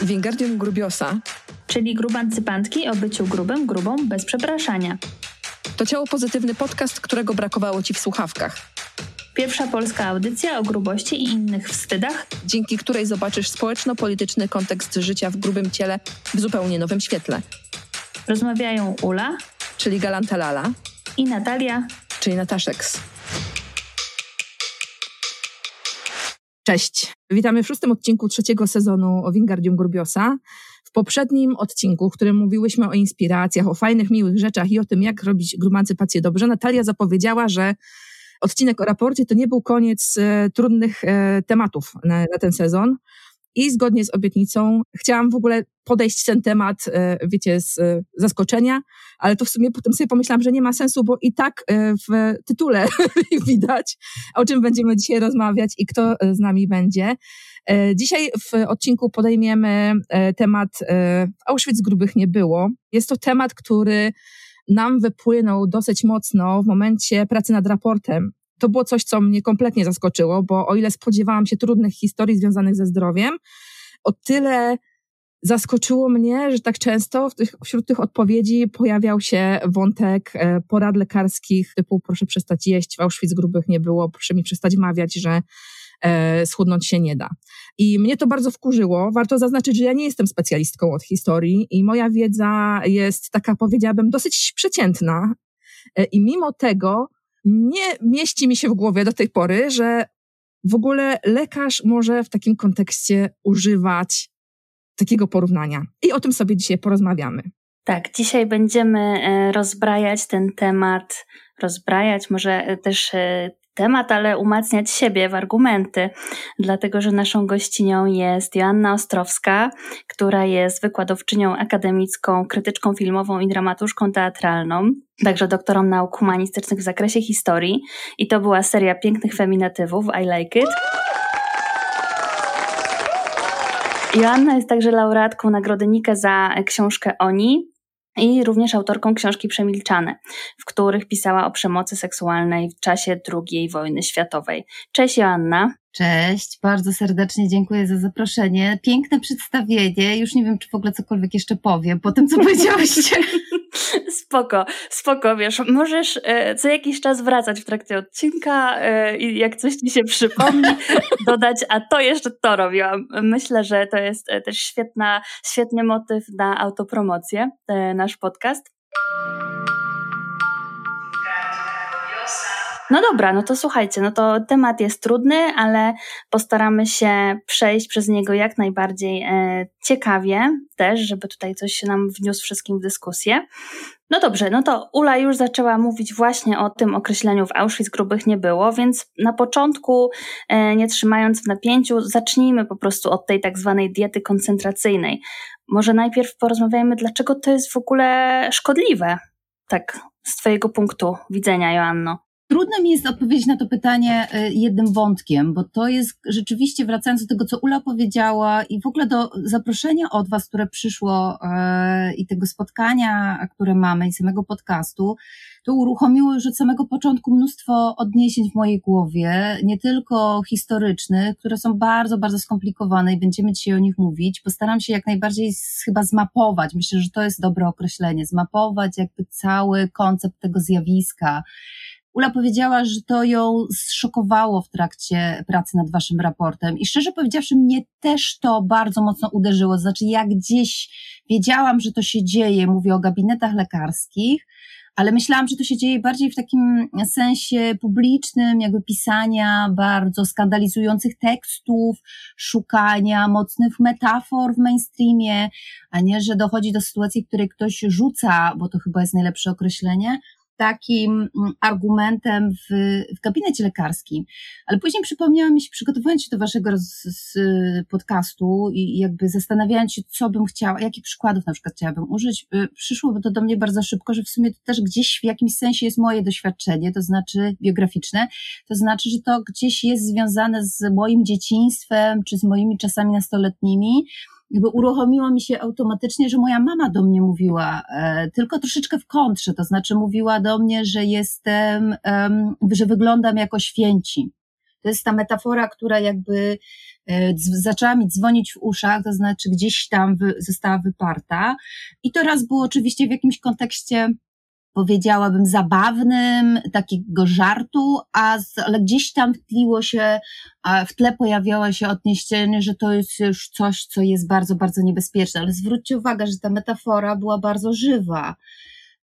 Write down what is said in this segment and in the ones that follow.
Wingardium Grubiosa, czyli grubancypantki o byciu grubym, grubą bez przepraszania. To ciało pozytywny podcast, którego brakowało ci w słuchawkach. Pierwsza polska audycja o grubości i innych wstydach, dzięki której zobaczysz społeczno-polityczny kontekst życia w grubym ciele w zupełnie nowym świetle. Rozmawiają Ula, czyli Galanta Lala, i Natalia, czyli Nataszeks. Cześć. Witamy w szóstym odcinku trzeciego sezonu o Wingardium Grubiosa. W poprzednim odcinku, w którym mówiłyśmy o inspiracjach, o fajnych, miłych rzeczach i o tym, jak robić grumancypację dobrze, Natalia zapowiedziała, że odcinek o raporcie to nie był koniec e, trudnych e, tematów na, na ten sezon. I zgodnie z obietnicą chciałam w ogóle podejść ten temat, e, wiecie, z e, zaskoczenia, ale to w sumie potem sobie pomyślałam, że nie ma sensu, bo i tak e, w tytule widać, o czym będziemy dzisiaj rozmawiać i kto z nami będzie. Dzisiaj w odcinku podejmiemy temat Auschwitz grubych nie było. Jest to temat, który nam wypłynął dosyć mocno w momencie pracy nad raportem to było coś, co mnie kompletnie zaskoczyło, bo o ile spodziewałam się trudnych historii związanych ze zdrowiem, o tyle zaskoczyło mnie, że tak często wśród tych odpowiedzi pojawiał się wątek e, porad lekarskich typu proszę przestać jeść, w Auschwitz grubych nie było, proszę mi przestać mawiać, że e, schudnąć się nie da. I mnie to bardzo wkurzyło. Warto zaznaczyć, że ja nie jestem specjalistką od historii i moja wiedza jest taka, powiedziałabym, dosyć przeciętna. E, I mimo tego nie mieści mi się w głowie do tej pory, że w ogóle lekarz może w takim kontekście używać takiego porównania. I o tym sobie dzisiaj porozmawiamy. Tak, dzisiaj będziemy e, rozbrajać ten temat, rozbrajać, może e, też e, temat, ale umacniać siebie w argumenty, dlatego że naszą gościnią jest Joanna Ostrowska, która jest wykładowczynią akademicką, krytyczką filmową i dramatuszką teatralną, także doktorą nauk humanistycznych w zakresie historii. I to była seria pięknych feminatywów I Like It. Joanna jest także laureatką Nagrody Nike za książkę Oni, i również autorką książki Przemilczane, w których pisała o przemocy seksualnej w czasie II wojny światowej. Cześć Joanna. Cześć, bardzo serdecznie dziękuję za zaproszenie. Piękne przedstawienie. Już nie wiem, czy w ogóle cokolwiek jeszcze powiem po tym, co powiedziałyście. spoko, spoko, wiesz, możesz e, co jakiś czas wracać w trakcie odcinka e, i jak coś ci się przypomni, dodać, a to jeszcze to robiłam. Myślę, że to jest e, też świetna, świetny motyw na autopromocję, nasz podcast. No dobra, no to słuchajcie, no to temat jest trudny, ale postaramy się przejść przez niego jak najbardziej e, ciekawie też, żeby tutaj coś nam wniósł wszystkim w dyskusję. No dobrze, no to Ula już zaczęła mówić właśnie o tym określeniu w Auschwitz grubych nie było, więc na początku, e, nie trzymając w napięciu, zacznijmy po prostu od tej tak zwanej diety koncentracyjnej. Może najpierw porozmawiajmy, dlaczego to jest w ogóle szkodliwe, tak z Twojego punktu widzenia, Joanno. Trudno mi jest odpowiedzieć na to pytanie e, jednym wątkiem, bo to jest rzeczywiście, wracając do tego, co Ula powiedziała i w ogóle do zaproszenia od Was, które przyszło e, i tego spotkania, które mamy i samego podcastu, to uruchomiło już od samego początku mnóstwo odniesień w mojej głowie, nie tylko historycznych, które są bardzo, bardzo skomplikowane i będziemy dzisiaj o nich mówić. Postaram się jak najbardziej chyba zmapować, myślę, że to jest dobre określenie, zmapować jakby cały koncept tego zjawiska, Ula powiedziała, że to ją zszokowało w trakcie pracy nad waszym raportem i szczerze powiedziawszy mnie też to bardzo mocno uderzyło, znaczy ja gdzieś wiedziałam, że to się dzieje, mówię o gabinetach lekarskich, ale myślałam, że to się dzieje bardziej w takim sensie publicznym, jakby pisania bardzo skandalizujących tekstów, szukania mocnych metafor w mainstreamie, a nie, że dochodzi do sytuacji, w której ktoś rzuca, bo to chyba jest najlepsze określenie, takim mm, argumentem w, w gabinecie lekarskim. Ale później przypomniała mi się, przygotowując się do waszego podcastu i jakby zastanawiając się, co bym chciała, jakich przykładów na przykład chciałabym użyć, y, przyszło to do mnie bardzo szybko, że w sumie to też gdzieś w jakimś sensie jest moje doświadczenie, to znaczy biograficzne, to znaczy, że to gdzieś jest związane z moim dzieciństwem, czy z moimi czasami nastoletnimi, jakby uruchomiło mi się automatycznie, że moja mama do mnie mówiła, e, tylko troszeczkę w kontrze, to znaczy mówiła do mnie, że jestem, że wyglądam jako święci. To jest ta metafora, która jakby e, zaczęła mi dzwonić w uszach, to znaczy gdzieś tam została wyparta. I to raz było oczywiście w jakimś kontekście powiedziałabym, zabawnym, takiego żartu, a z, ale gdzieś tam tliło się, w tle pojawiało się odniesienie, że to jest już coś, co jest bardzo, bardzo niebezpieczne. Ale zwróćcie uwagę, że ta metafora była bardzo żywa.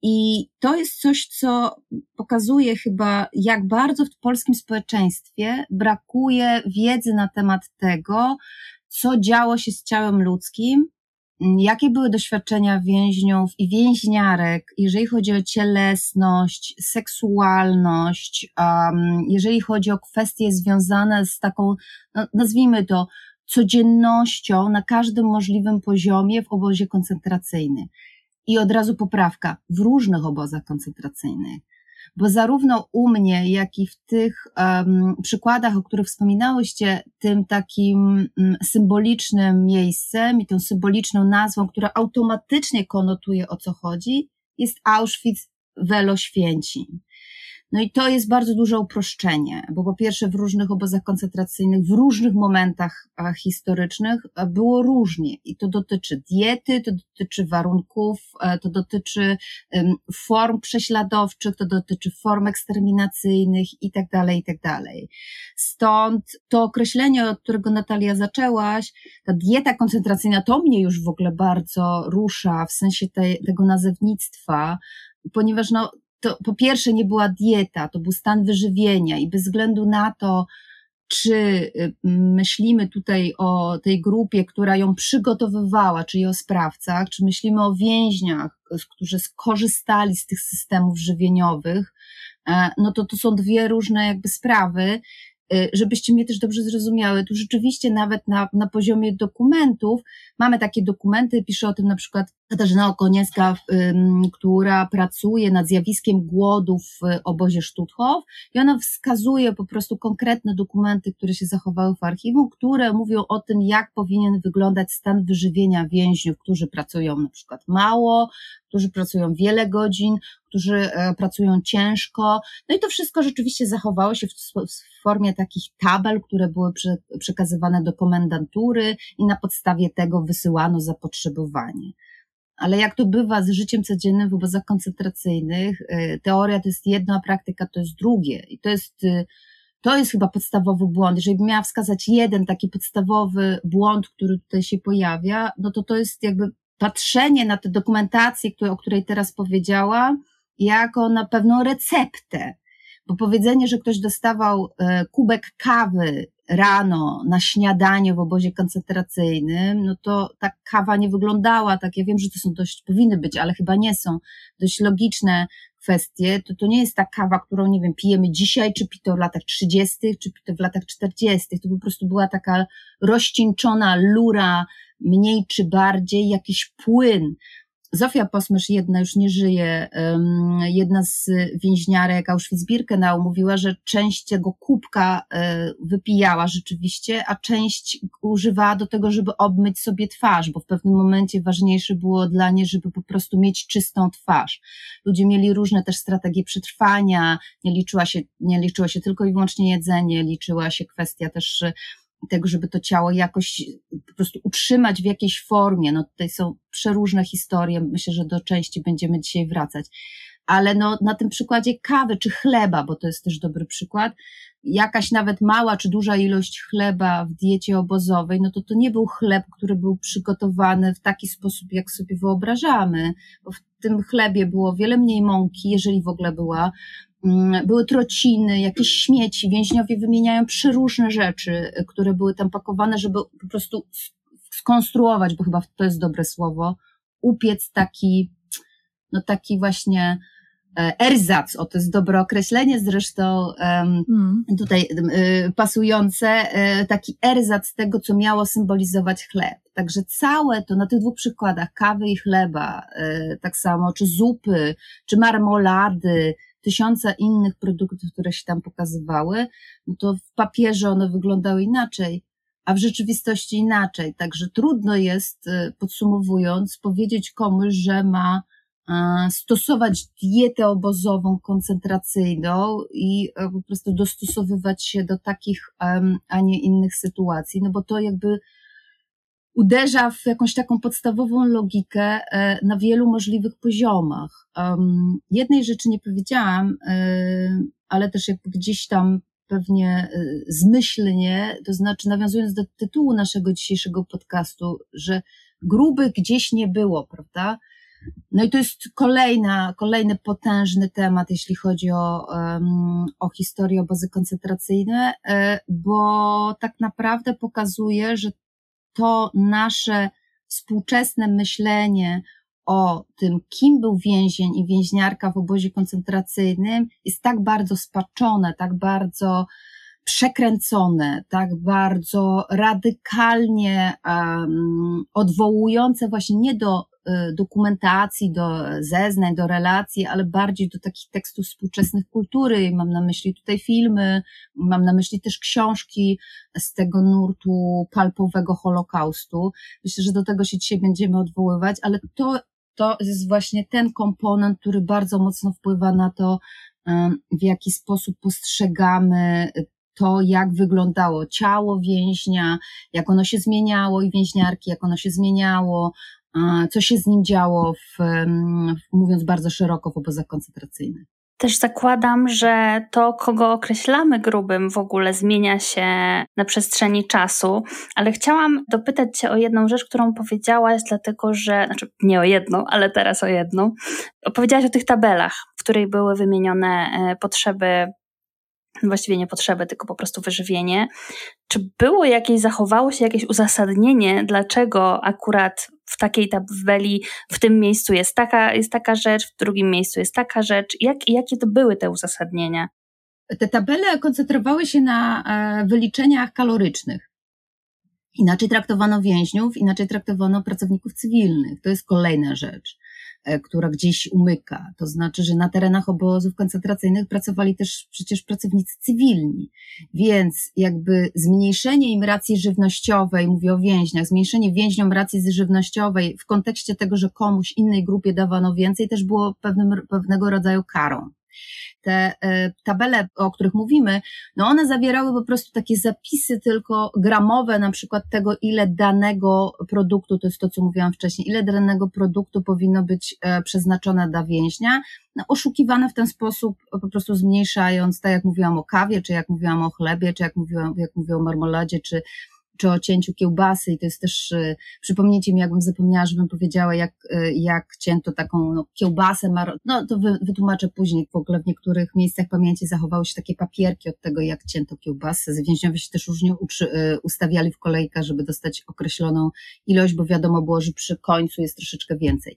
I to jest coś, co pokazuje chyba, jak bardzo w polskim społeczeństwie brakuje wiedzy na temat tego, co działo się z ciałem ludzkim, jakie były doświadczenia więźniów i więźniarek, jeżeli chodzi o cielesność, seksualność, um, jeżeli chodzi o kwestie związane z taką, no, nazwijmy to, codziennością na każdym możliwym poziomie w obozie koncentracyjnym. I od razu poprawka w różnych obozach koncentracyjnych. Bo zarówno u mnie, jak i w tych um, przykładach, o których wspominałyście, tym takim um, symbolicznym miejscem i tą symboliczną nazwą, która automatycznie konotuje o co chodzi, jest Auschwitz Święcin. No i to jest bardzo duże uproszczenie, bo po pierwsze w różnych obozach koncentracyjnych, w różnych momentach historycznych było różnie i to dotyczy diety, to dotyczy warunków, to dotyczy form prześladowczych, to dotyczy form eksterminacyjnych i tak dalej, i tak dalej. Stąd to określenie, od którego Natalia zaczęłaś, ta dieta koncentracyjna, to mnie już w ogóle bardzo rusza w sensie te, tego nazewnictwa, ponieważ no, to po pierwsze nie była dieta, to był stan wyżywienia i bez względu na to, czy y, myślimy tutaj o tej grupie, która ją przygotowywała, czyli o sprawcach, czy myślimy o więźniach, którzy skorzystali z tych systemów żywieniowych, e, no to to są dwie różne jakby sprawy Y, żebyście mnie też dobrze zrozumiały, tu rzeczywiście nawet na, na poziomie dokumentów mamy takie dokumenty, pisze o tym na przykład Katarzyna Okoniecka, która pracuje nad zjawiskiem głodu w obozie Stutthof i ona wskazuje po prostu konkretne dokumenty, które się zachowały w archiwum, które mówią o tym, jak powinien wyglądać stan wyżywienia więźniów, którzy pracują na przykład mało, którzy pracują wiele godzin, którzy e, pracują ciężko. No i to wszystko rzeczywiście zachowało się w, formie takich tabel, które były prze, przekazywane do komendantury i na podstawie tego wysyłano zapotrzebowanie. Ale jak to bywa z życiem codziennym w obozach koncentracyjnych, e, teoria to jest jedno, a praktyka to jest drugie. I to jest, e, to jest chyba podstawowy błąd. Jeżeli bym miała wskazać jeden taki podstawowy błąd, który tutaj się pojawia, no to to jest jakby patrzenie na tę dokumentację, o której teraz powiedziałam, jako na pewną receptę. Bo powiedzenie, że ktoś dostawał e, kubek kawy rano na śniadanie w obozie koncentracyjnym, no to ta kawa nie wyglądała tak. Ja wiem, że to są dość, powinny być, ale chyba nie są dość logiczne kwestie. To, to nie jest ta kawa, którą, nie wiem, pijemy dzisiaj, czy pito w latach 30., czy pito w latach 40. To po prostu była taka rozcieńczona lura, mniej czy bardziej, jakiś płyn, Zofia Posmysz, jedna już nie żyje, jedna z więźniarek Auschwitz-Birkenau mówiła, że część tego kubka e, wypijała rzeczywiście, a część używała do tego, żeby obmyć sobie twarz, bo w pewnym momencie ważniejsze było dla niej, żeby po prostu mieć czystą twarz. Ludzie mieli różne też strategie przetrwania, nie liczyła się, nie liczyło się tylko i wyłącznie jedzenie, liczyła się kwestia też tego, żeby to ciało jakoś po prostu utrzymać w jakiejś formie. No tutaj są przeróżne historie, myślę, że do części będziemy dzisiaj wracać. Ale no, na tym przykładzie kawy czy chleba, bo to jest też dobry przykład, jakaś nawet mała czy duża ilość chleba w diecie obozowej, no to to nie był chleb, który był przygotowany w taki sposób, jak sobie wyobrażamy, bo w tym chlebie było wiele mniej mąki, jeżeli w ogóle była, były trociny, jakieś śmieci. Więźniowie wymieniają przeróżne rzeczy, które były tam pakowane, żeby po prostu skonstruować, bo chyba to jest dobre słowo, upiec taki, no taki właśnie e, erzac, o to jest dobre określenie zresztą um, tutaj um, pasujące, e, taki erzac tego, co miało symbolizować chleb. Także całe to na tych dwóch przykładach, kawy i chleba, tak samo, czy zupy, czy marmolady, tysiąca innych produktów, które się tam pokazywały, no to w papierze one wyglądały inaczej, a w rzeczywistości inaczej. Także trudno jest, e, podsumowując, powiedzieć komuś, że ma stosować dietę obozową, koncentracyjną i e, po prostu dostosowywać się do takich, a nie innych sytuacji, no bo to jakby uderza w jakąś taką podstawową logikę e, na wielu możliwych poziomach. Jednej rzeczy nie powiedziałam, e, ale też jakby gdzieś tam pewnie zmyślnie, to znaczy nawiązując do tytułu naszego dzisiejszego podcastu, że grubych gdzieś nie było, prawda? No i to jest kolejna, kolejny potężny temat, jeśli chodzi o, o historię obozy koncentracyjne, e, bo tak naprawdę pokazuje, że to nasze współczesne myślenie o tym, kim był więzień i więźniarka w obozie koncentracyjnym, jest tak bardzo spaczone, tak bardzo przekręcone, tak bardzo radykalnie um, odwołujące właśnie nie do dokumentacji, do zeznań, do relacji, ale bardziej do takich tekstów współczesnych kultury. Mam na myśli tutaj filmy, mam na myśli też książki z tego nurtu palpowego Holokaustu. Myślę, że do tego się dzisiaj będziemy odwoływać, ale to, to jest właśnie ten komponent, który bardzo mocno wpływa na to, w jaki sposób postrzegamy to, jak wyglądało ciało więźnia, jak ono się zmieniało i więźniarki, jak ono się zmieniało, co się z nim działo, w, mówiąc bardzo szeroko, w obozach koncentracyjnych. Też zakładam, że to, kogo określamy grubym, w ogóle zmienia się na przestrzeni czasu, ale chciałam dopytać Cię o jedną rzecz, którą powiedziałaś, dlatego że, znaczy nie o jedną, ale teraz o jedną. Opowiedziałaś o tych tabelach, w których były wymienione e, potrzeby właściwie nie potrzeby, tylko po prostu wyżywienie. Czy było jakieś, zachowało się jakieś uzasadnienie, dlaczego akurat w takiej tabeli w tym miejscu jest taka, jest taka rzecz, w drugim miejscu jest taka rzecz? Jak, jakie to były te uzasadnienia? Te tabele koncentrowały się na e, wyliczeniach kalorycznych. Inaczej traktowano więźniów, inaczej traktowano pracowników cywilnych. To jest kolejna rzecz. E, która gdzieś umyka. To znaczy, że na terenach obozów koncentracyjnych pracowali też przecież pracownicy cywilni, więc jakby zmniejszenie im racji żywnościowej, mówię o więźniach, zmniejszenie więźniom racji żywnościowej w kontekście tego, że komuś innej grupie dawano więcej, też było pewnym, pewnego rodzaju karą te e, tabele, o których mówimy, no one zawierały po prostu takie zapisy tylko gramowe, na przykład tego, ile danego produktu, to jest to, co mówiłam wcześniej, ile danego produktu powinno być e, przeznaczone dla więźnia, no, oszukiwane w ten sposób, po prostu zmniejszając, tak jak mówiłam o kawie, czy jak mówiłam o chlebie, czy jak mówiłam, jak mówiłam o marmoladzie, czy czy o cięciu kiełbasy i to jest też, e, przypomnijcie mi, jakbym zapomniała, żebym powiedziała, jak, e, jak cięto taką no, kiełbasę, no to wy, wytłumaczę później, w ogóle w niektórych miejscach pamięci zachowały się takie papierki od tego, jak cięto kiełbasę, więźniowie się też różnie e, ustawiali w kolejkach, żeby dostać określoną ilość, bo wiadomo było, że przy końcu jest troszeczkę więcej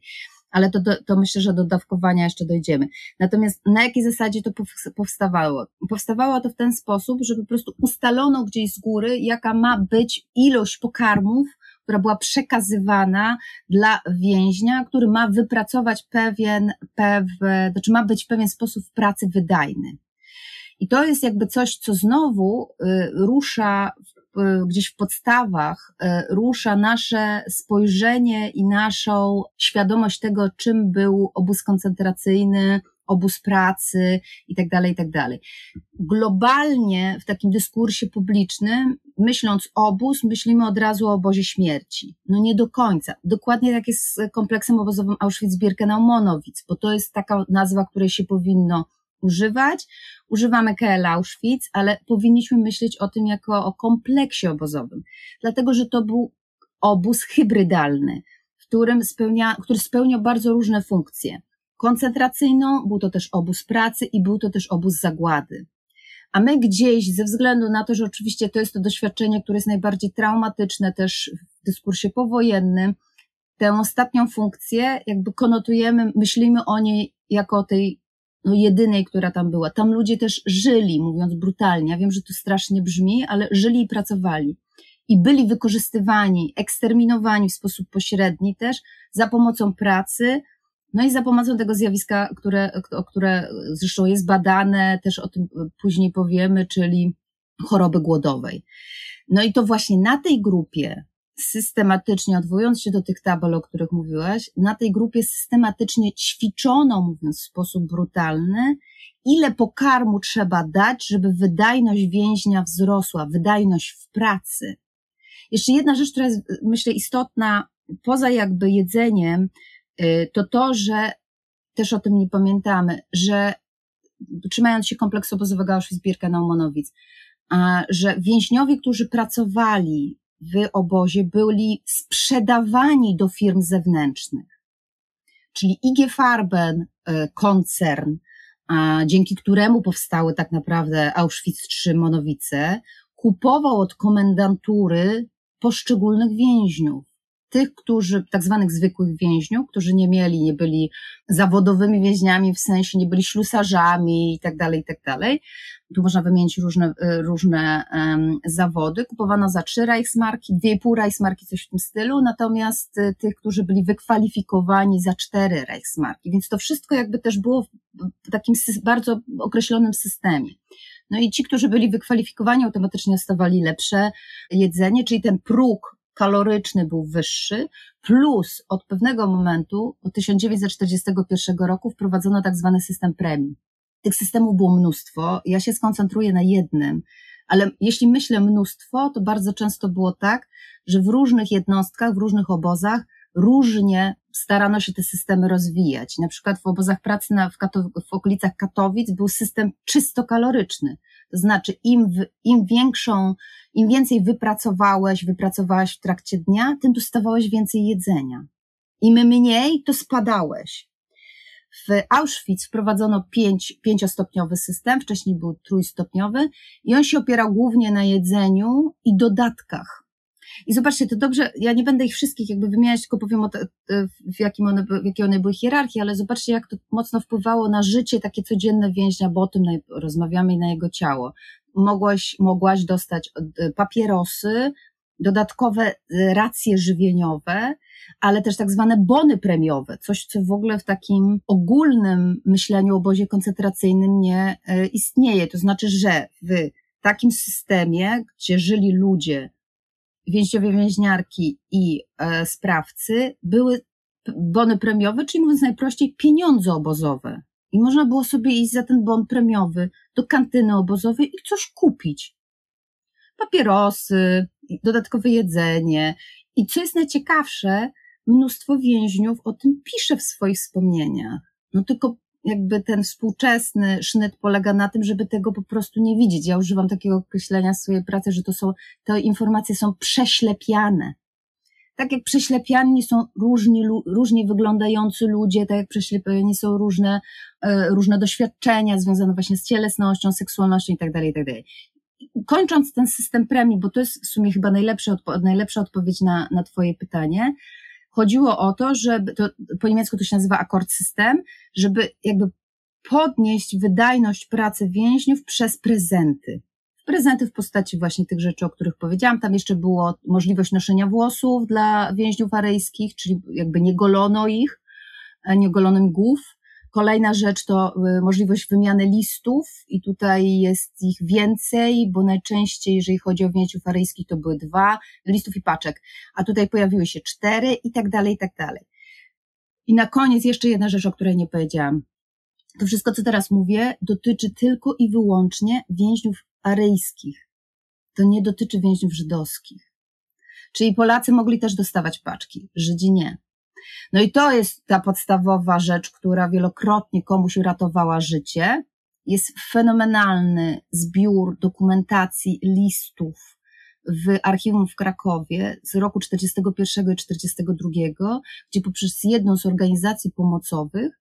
ale to, to myślę, że do dawkowania jeszcze dojdziemy. Natomiast na jakiej zasadzie to powstawało? Powstawało to w ten sposób, że po prostu ustalono gdzieś z góry, jaka ma być ilość pokarmów, która była przekazywana dla więźnia, który ma wypracować pewien, pewien, znaczy ma być pewien sposób pracy wydajny. I to jest jakby coś, co znowu y, rusza gdzieś w podstawach, y, rusza nasze spojrzenie i naszą świadomość tego, czym był obóz koncentracyjny, obóz pracy i tak dalej, i tak. Globalnie w takim dyskursie publicznym, myśląc obóz, myślimy od razu o obozie śmierci. No nie do końca. Dokładnie tak jest z kompleksem obozowym Auschwitz-Birkenau-Monowitz, bo to jest taka nazwa, której się powinno używać. Używamy KL Auschwitz, ale powinniśmy myśleć o tym jako o kompleksie obozowym, dlatego że to był obóz hybrydalny, w którym spełnia, który spełniał bardzo różne funkcje. Koncentracyjną, był to też obóz pracy i był to też obóz zagłady. A my gdzieś, ze względu na to, że oczywiście to jest to doświadczenie, które jest najbardziej traumatyczne też w dyskursie powojennym, tę ostatnią funkcję jakby konotujemy, myślimy o niej jako o tej no jedynej, która tam była. Tam ludzie też żyli, mówiąc brutalnie. Ja wiem, że to strasznie brzmi, ale żyli i pracowali. I byli wykorzystywani, eksterminowani w sposób pośredni też za pomocą pracy, no i za pomocą tego zjawiska, które, które zresztą jest badane, też o tym później powiemy, czyli choroby głodowej. No i to właśnie na tej grupie systematycznie, odwołując się do tych tabel, o których mówiłaś, na tej grupie systematycznie ćwiczono, mówiąc w sposób brutalny, ile pokarmu trzeba dać, żeby wydajność więźnia wzrosła, wydajność w pracy. Jeszcze jedna rzecz, która jest, myślę, istotna, poza jakby jedzeniem, y, to to, że też o tym nie pamiętamy, że trzymając się kompleksu obozowego Auschwitz-Birkenau-Monowic, że więźniowie, którzy pracowali w obozie, byli sprzedawani do firm zewnętrznych. Czyli IG Farben, y, koncern, dzięki któremu powstały tak naprawdę Auschwitz III Monowice, kupował od komendantury poszczególnych więźniów. Tych, którzy, tak zwanych zwykłych więźniów, którzy nie mieli, nie byli zawodowymi więźniami, w sensie nie byli ślusarzami i tak dalej, i tak dalej. Tu można wymienić różne, e, różne um, zawody. Kupowano za trzy Reichsmarki, dwie i pół Reichsmarki, coś w tym stylu, natomiast e, tych, którzy byli wykwalifikowani za cztery Reichsmarki. Więc to wszystko jakby też było w takim bardzo określonym systemie. No i ci, którzy byli wykwalifikowani, automatycznie dostawali lepsze jedzenie, czyli ten próg kaloryczny był wyższy, plus od pewnego momentu, od 1941 roku wprowadzono tak zwany system premii. Tych systemów było mnóstwo, ja się skoncentruję na jednym, ale jeśli myślę mnóstwo, to bardzo często było tak, że w różnych jednostkach, w różnych obozach różnie starano się te systemy rozwijać. Na przykład w obozach pracy na, w, Kato, w okolicach Katowic był system czysto kaloryczny. To znaczy, im, im większą, im więcej wypracowałeś, wypracowałaś w trakcie dnia, tym dostawałeś więcej jedzenia. Im mniej, to spadałeś. W Auschwitz wprowadzono pięć, pięciostopniowy system, wcześniej był trójstopniowy i on się opierał głównie na jedzeniu i dodatkach. I zobaczcie, to dobrze, ja nie będę ich wszystkich jakby wymieniać, tylko powiem o te, w, jakim one, w jakiej one były hierarchii, ale zobaczcie, jak to mocno wpływało na życie takie codzienne więźnia, bo o tym rozmawiamy i na jego ciało. Mogłaś, mogłaś dostać e, papierosy, dodatkowe e, racje żywieniowe, ale też tak zwane bony premiowe, coś, co w ogóle w takim ogólnym myśleniu o obozie koncentracyjnym nie e, istnieje. To znaczy, że w takim systemie, gdzie żyli ludzie więźniowie, więźniarki i e, sprawcy były bony premiowe, czyli mówiąc najprościej, pieniądze obozowe. I można było sobie iść za ten bon premiowy do kantyny obozowej i coś kupić. Papierosy, dodatkowe jedzenie. I co jest najciekawsze, mnóstwo więźniów o tym pisze w swoich wspomnieniach. No tylko jakby ten współczesny sznyt polega na tym, żeby tego po prostu nie widzieć. Ja używam takiego określenia w swojej pracy, że to są, te informacje są prześlepiane. Tak jak prześlepiani są różni, różnie wyglądający ludzie, tak jak prześlepiani są różne, e, różne doświadczenia związane właśnie z cielesnością, seksualnością itd., tak itd. Tak Kończąc ten system premii, bo to jest w sumie chyba najlepsza, najlepsza odpowiedź na, na Twoje pytanie, chodziło o to, żeby, to, po niemiecku to się nazywa akord system, żeby jakby podnieść wydajność pracy więźniów przez prezenty. Prezenty w postaci właśnie tych rzeczy, o których powiedziałam. Tam jeszcze było możliwość noszenia włosów dla więźniów aryjskich, czyli jakby nie golono ich, nie golono im głów. Kolejna rzecz to y, możliwość wymiany listów i tutaj jest ich więcej, bo najczęściej, jeżeli chodzi o więźniów aryjskich, to były dwa listów i paczek, a tutaj pojawiły się cztery i tak dalej, i tak dalej. I na koniec jeszcze jedna rzecz, o której nie powiedziałam. To wszystko, co teraz mówię, dotyczy tylko i wyłącznie więźniów aryjskich. To nie dotyczy więźniów żydowskich. Czyli Polacy mogli też dostawać paczki, Żydzi nie. No i to jest ta podstawowa rzecz, która wielokrotnie komuś uratowała życie. Jest fenomenalny zbiór dokumentacji, listów w archiwum w Krakowie z roku 41 i 42, gdzie poprzez jedną z organizacji pomocowych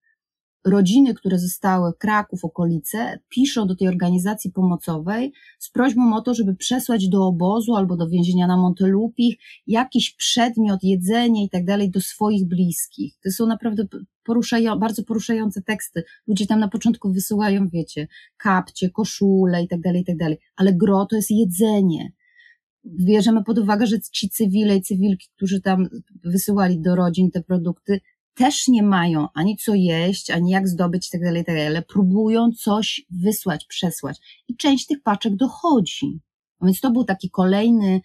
rodziny, które zostały Kraków, okolice, piszą do tej organizacji pomocowej z prośbą o to, żeby przesłać do obozu albo do więzienia na Montelupich jakiś przedmiot, jedzenie i tak dalej do swoich bliskich. To są naprawdę poruszają, bardzo poruszające teksty. Ludzie tam na początku wysyłają, wiecie, kapcie, koszule i tak dalej, i tak dalej. Ale gro to jest jedzenie. Bierzemy pod uwagę, że ci cywile i cywilki, którzy tam wysyłali do rodzin te produkty, też nie mają ani co jeść, ani jak zdobyć tak dalej, tak dalej, ale próbują coś wysłać, przesłać. I część tych paczek dochodzi. Więc to był taki kolejny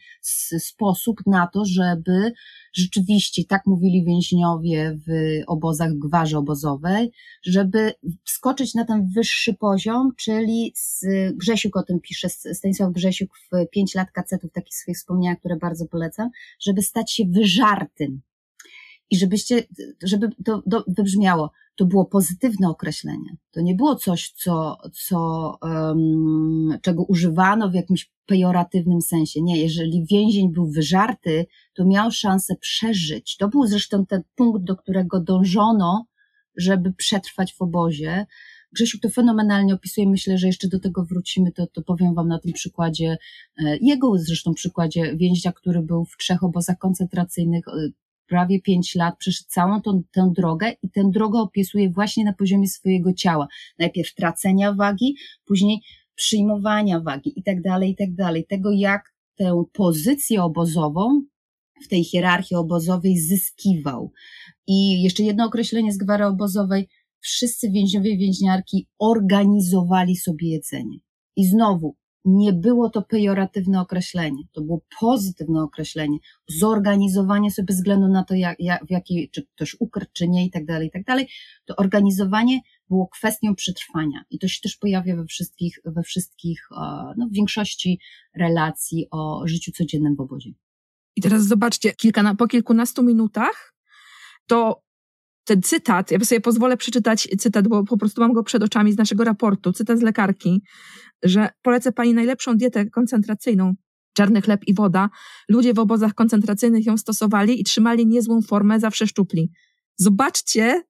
sposób na to, żeby rzeczywiście, tak mówili więźniowie w obozach gwarzy obozowej, żeby wskoczyć na ten wyższy poziom, czyli z, Grzesiuk o tym pisze, Stanisław Grzesiuk w Pięć lat kacetów, takich swoich wspomnieniach, które bardzo polecam, żeby stać się wyżartym. I żebyście, żeby to, to wybrzmiało, to było pozytywne określenie. To nie było coś, co, co, um, czego używano w jakimś pejoratywnym sensie. Nie, jeżeli więzień był wyżarty, to miał szansę przeżyć. To był zresztą ten punkt, do którego dążono, żeby przetrwać w obozie. Grzesiu to fenomenalnie opisuje, myślę, że jeszcze do tego wrócimy, to, to powiem Wam na tym przykładzie, e, jego zresztą przykładzie więźnia, który był w trzech obozach koncentracyjnych, e, prawie pięć lat, przeszedł całą tą, tę drogę i tę drogę opisuje właśnie na poziomie swojego ciała. Najpierw tracenia wagi, później przyjmowania wagi i tak dalej, i tak dalej. Tego, jak tę pozycję obozową w tej hierarchii obozowej zyskiwał. I jeszcze jedno określenie z gwary obozowej. Wszyscy więźniowie więźniarki organizowali sobie jedzenie. I znowu, nie było to pejoratywne określenie, to było pozytywne określenie, zorganizowanie sobie bez względu na to, jak, jak, w jakiej, czy ktoś ukradł, czy nie i tak dalej, i tak dalej, to organizowanie było kwestią przetrwania. I to się też pojawia we wszystkich, we wszystkich, no w większości relacji o życiu codziennym w obozie. I teraz zobaczcie, kilka, po kilkunastu minutach to ten cytat, ja sobie pozwolę przeczytać cytat, bo po prostu mam go przed oczami z naszego raportu, cytat z lekarki, że polecę pani najlepszą dietę koncentracyjną, czarny chleb i woda. Ludzie w obozach koncentracyjnych ją stosowali i trzymali niezłą formę, zawsze szczupli. Zobaczcie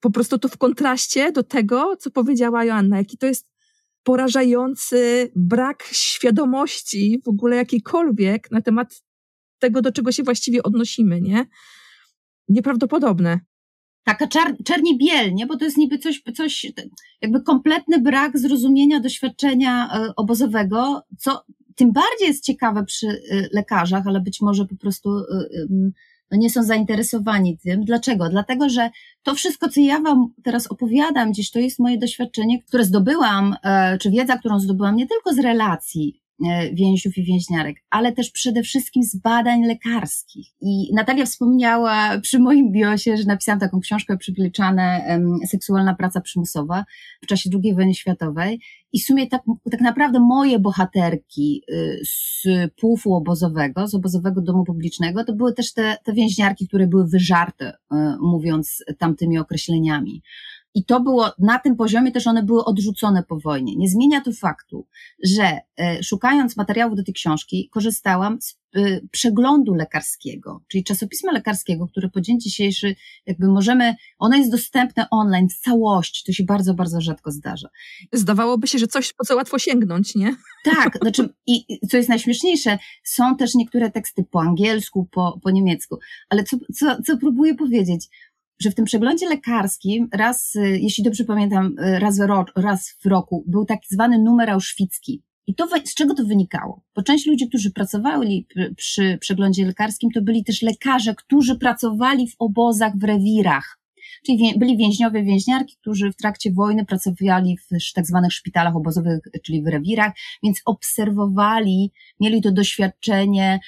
po prostu to w kontraście do tego, co powiedziała Joanna, jaki to jest porażający brak świadomości w ogóle jakiejkolwiek na temat tego, do czego się właściwie odnosimy, nie? Nieprawdopodobne taka czar, czerni biel, nie? Bo to jest niby coś, coś, jakby kompletny brak zrozumienia doświadczenia e, obozowego, co tym bardziej jest ciekawe przy e, lekarzach, ale być może po prostu e, no nie są zainteresowani tym. Dlaczego? Dlatego, że to wszystko, co ja Wam teraz opowiadam, gdzieś to jest moje doświadczenie, które zdobyłam, czy wiedza, którą zdobyłam nie tylko z relacji więźniów i więźniarek, ale też przede wszystkim z badań lekarskich. I Natalia wspomniała przy moim biosie, że napisałam taką książkę przybliczane Seksualna praca przymusowa w czasie II wojny światowej. I w sumie tak, tak naprawdę moje bohaterki y, z pufu obozowego, z obozowego domu publicznego, to były też te, te więźniarki, które były wyżarte, y, mówiąc tamtymi określeniami. I to było, na tym poziomie też one były odrzucone po wojnie. Nie zmienia to faktu, że e, szukając materiałów do tej książki, korzystałam z e, przeglądu lekarskiego, czyli czasopisma lekarskiego, które po dzień dzisiejszy jakby możemy, ono jest dostępne online w całości, to się bardzo, bardzo rzadko zdarza. Zdawałoby się, że coś, po co łatwo sięgnąć, nie? Tak, znaczy, i co jest najśmieszniejsze, są też niektóre teksty po angielsku, po, po niemiecku, ale co, co, co próbuję powiedzieć? Że w tym przeglądzie lekarskim raz, y, jeśli dobrze pamiętam, y, raz w, roku, raz w roku był tak zwany numer auschwicki. I to z czego to wynikało? Bo część ludzi, którzy pracowali przy przeglądzie lekarskim, to byli też lekarze, którzy pracowali w obozach, w rewirach. Czyli byli więźniowie, więźniarki, którzy w trakcie wojny pracowali w tak zwanych szpitalach obozowych, czyli w rewirach, więc obserwowali, mieli to doświadczenie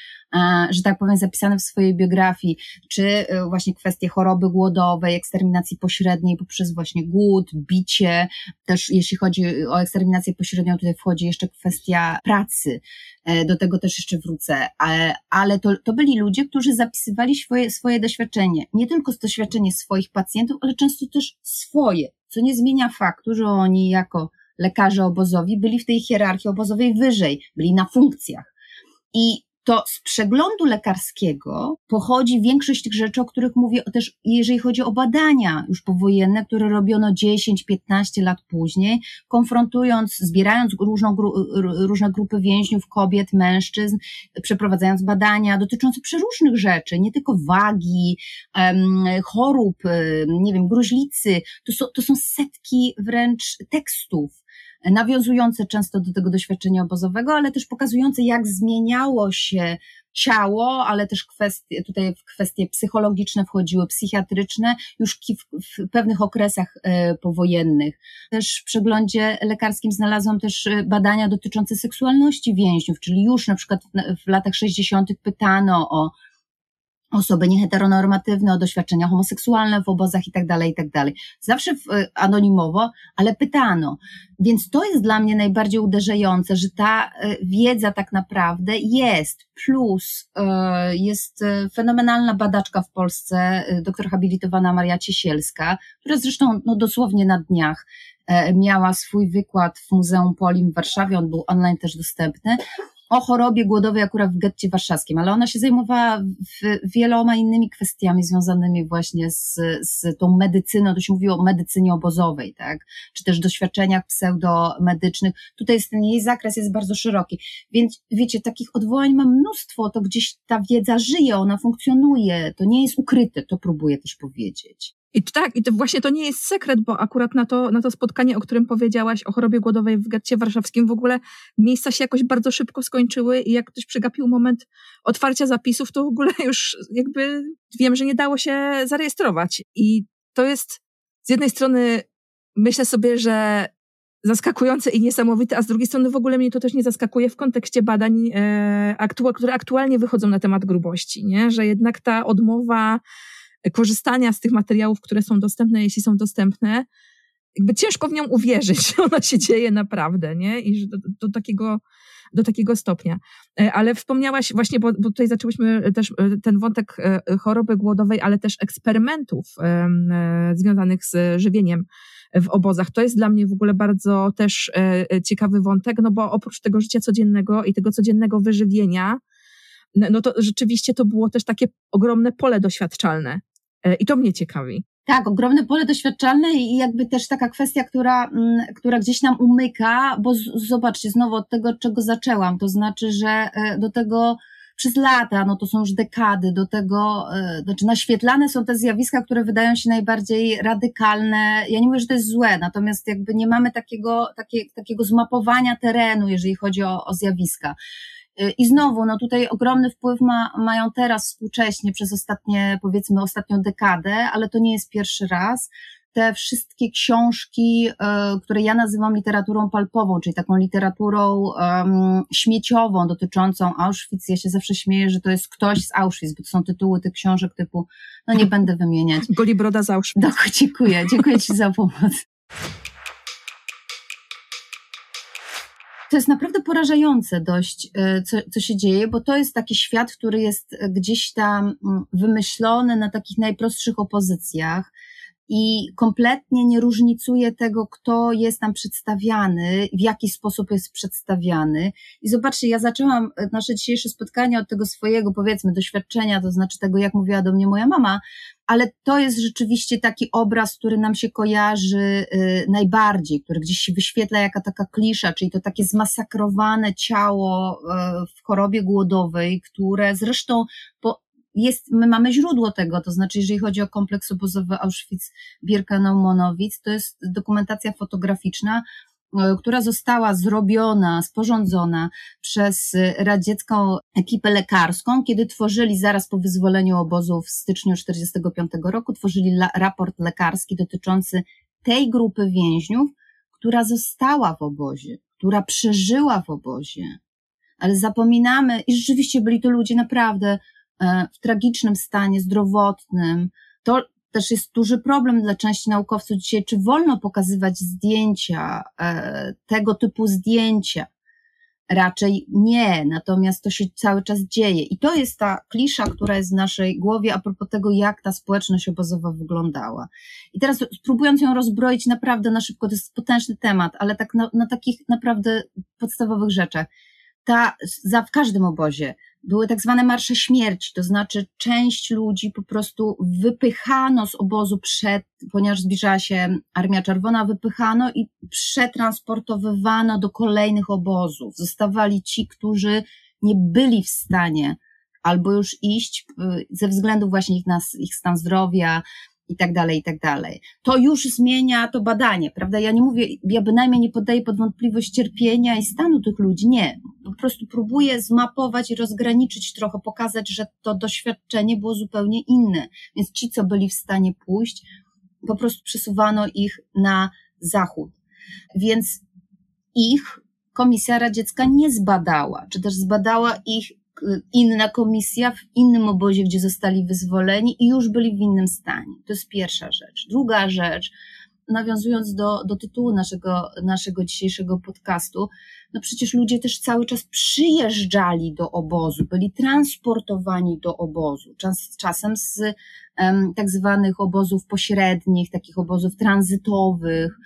że tak powiem, zapisane w swojej biografii, czy e, właśnie kwestie choroby głodowej, eksterminacji pośredniej poprzez właśnie głód, bicie, też jeśli chodzi o eksterminację pośrednią, tutaj wchodzi jeszcze kwestia pracy, e, do tego też jeszcze wrócę, ale, ale to, to byli ludzie, którzy zapisywali swoje, swoje doświadczenie, nie tylko doświadczenie swoich pacjentów, ale często też swoje, co nie zmienia faktu, że oni jako lekarze obozowi byli w tej hierarchii obozowej wyżej, byli na funkcjach. I to z przeglądu lekarskiego pochodzi większość tych rzeczy, o których mówię też, jeżeli chodzi o badania już powojenne, które robiono 10-15 lat później, konfrontując, zbierając różną, różne grupy więźniów, kobiet, mężczyzn, przeprowadzając badania dotyczące przeróżnych rzeczy, nie tylko wagi, chorób, nie wiem, gruźlicy, to są, to są setki wręcz tekstów, nawiązujące często do tego doświadczenia obozowego, ale też pokazujące, jak zmieniało się ciało, ale też kwestie, tutaj w kwestie psychologiczne wchodziły, psychiatryczne, już w, w pewnych okresach e, powojennych. Też w przeglądzie lekarskim znalazłam też e, badania dotyczące seksualności więźniów, czyli już na przykład w, latach 60. pytano o osoby nieheteronormatywne, o doświadczenia homoseksualne w obozach i tak dalej, i tak dalej. Zawsze e, anonimowo, ale pytano. Więc to jest dla mnie najbardziej uderzające, że ta e, wiedza tak naprawdę jest. Plus e, jest fenomenalna badaczka w Polsce, doktor habilitowana Maria Ciesielska, która zresztą no, dosłownie na dniach miała swój wykład w Muzeum Polim w Warszawie, on był online też dostępny, o chorobie głodowej akurat w getcie warszawskim, ale ona się zajmowała wieloma innymi kwestiami związanymi właśnie z, z tą medycyną, to się mówiło o medycynie obozowej, tak, czy też doświadczeniach pseudomedycznych. Tutaj jest ten jej zakres jest bardzo szeroki, więc wiecie, takich odwołań mam mnóstwo, to gdzieś ta wiedza żyje, ona funkcjonuje, to nie jest ukryte, to próbuję też powiedzieć. I tak, i to właśnie to nie jest sekret, bo akurat na to, na to spotkanie, o którym powiedziałaś, o chorobie głodowej w getcie warszawskim, w ogóle miejsca się jakoś bardzo szybko skończyły i jak ktoś przegapił moment otwarcia zapisów, to w ogóle już jakby wiem, że nie dało się zarejestrować. I to jest z jednej strony myślę sobie, że zaskakujące i niesamowite, a z drugiej strony w ogóle mnie to też nie zaskakuje w kontekście badań, e, które aktualnie wychodzą na temat grubości, nie? że jednak ta odmowa korzystania z tych materiałów, które są dostępne, jeśli są dostępne, jakby ciężko w nią uwierzyć, że ona się dzieje naprawdę, nie? I do, do takiego do takiego stopnia. E, ale wspomniałaś właśnie, bo, bo tutaj zaczęłyśmy też e, ten wątek e, choroby głodowej, ale też eksperymentów związanych z żywieniem w obozach. To jest dla mnie w ogóle bardzo też ciekawy wątek, no bo oprócz tego życia codziennego i tego codziennego wyżywienia, no to rzeczywiście to było też takie ogromne pole doświadczalne. E, I to mnie ciekawi. Tak, ogromne pole doświadczalne i jakby też taka kwestia, która, mm, która gdzieś nam umyka, bo z, zobaczcie, znowu od tego, czego zaczęłam, to znaczy, że e, do tego przez lata, no to są już dekady, do tego, e, znaczy naświetlane są te zjawiska, które wydają się najbardziej radykalne. Ja nie mówię, że to jest złe, natomiast jakby nie mamy takiego, takie, takiego zmapowania terenu, jeżeli chodzi o, o zjawiska. Y, I znowu, no tutaj ogromny wpływ ma, mają teraz współcześnie przez ostatnie, powiedzmy, ostatnią dekadę, ale to nie jest pierwszy raz. Te wszystkie książki, y, które ja nazywam literaturą palpową, czyli taką literaturą um, śmieciową dotyczącą Auschwitz. Ja się zawsze śmieję, że to jest ktoś z Auschwitz, bo to są tytuły tych książek typu, no nie będę wymieniać. Golibroda z Auschwitz. Dok, dziękuję, dziękuję Ci za pomoc. To jest naprawdę porażające dość, e, co, co się dzieje, bo to jest taki świat, który jest gdzieś tam mm, wymyślony na takich najprostszych opozycjach i kompletnie nie różnicuje tego, kto jest tam przedstawiany, w jaki sposób jest przedstawiany. I zobaczcie, ja zaczęłam e, nasze dzisiejsze spotkanie od tego swojego, powiedzmy, doświadczenia, to znaczy tego, jak mówiła do mnie moja mama, ale to jest rzeczywiście taki obraz, który nam się kojarzy y, najbardziej, który gdzieś się wyświetla jaka taka klisza, czyli to takie zmasakrowane ciało y, w chorobie głodowej, które zresztą po, jest, my mamy źródło tego, to znaczy, jeżeli chodzi o kompleks obozowy Auschwitz-Birkenau-Monowitz, to jest dokumentacja fotograficzna, E, która została zrobiona, sporządzona przez radziecką ekipę lekarską, kiedy tworzyli zaraz po wyzwoleniu obozu w styczniu 1945 roku, tworzyli raport lekarski dotyczący tej grupy więźniów, która została w obozie, która przeżyła w obozie. Ale zapominamy, i rzeczywiście byli to ludzie naprawdę w tragicznym stanie zdrowotnym. To, też jest duży problem dla części naukowców dzisiaj, czy wolno pokazywać zdjęcia, e, tego typu zdjęcia. Raczej nie, natomiast to się cały czas dzieje. I to jest ta klisza, która jest w naszej głowie a propos tego, jak ta społeczność obozowa wyglądała. I teraz spróbując ją rozbroić naprawdę na szybko, to jest potężny temat, ale tak na, na takich naprawdę podstawowych rzeczach. Ta, za, w każdym obozie były tak zwane marsze śmierci, to znaczy część ludzi po prostu wypychano z obozu przed, ponieważ zbliżała się Armia Czerwona, wypychano i przetransportowywano do kolejnych obozów. Zostawali ci, którzy nie byli w stanie albo już iść y, ze względu właśnie ich, na, ich stan zdrowia, i tak dalej, i tak dalej. To już zmienia to badanie, prawda? Ja nie mówię, ja bynajmniej nie podaję pod wątpliwość cierpienia i stanu tych ludzi, nie. Po prostu próbuję zmapować i rozgraniczyć trochę, pokazać, że to doświadczenie było zupełnie inne. Więc ci, co byli w stanie pójść, po prostu przesuwano ich na zachód. Więc ich Komisja Radziecka nie zbadała, czy też zbadała ich inna komisja w innym obozie, gdzie zostali wyzwoleni i już byli w innym stanie. To jest pierwsza rzecz. Druga rzecz, nawiązując do, do tytułu naszego, naszego dzisiejszego podcastu, no przecież ludzie też cały czas przyjeżdżali do obozu, byli transportowani do obozu, czas, czasem z tak zwanych obozów pośrednich, takich obozów tranzytowych,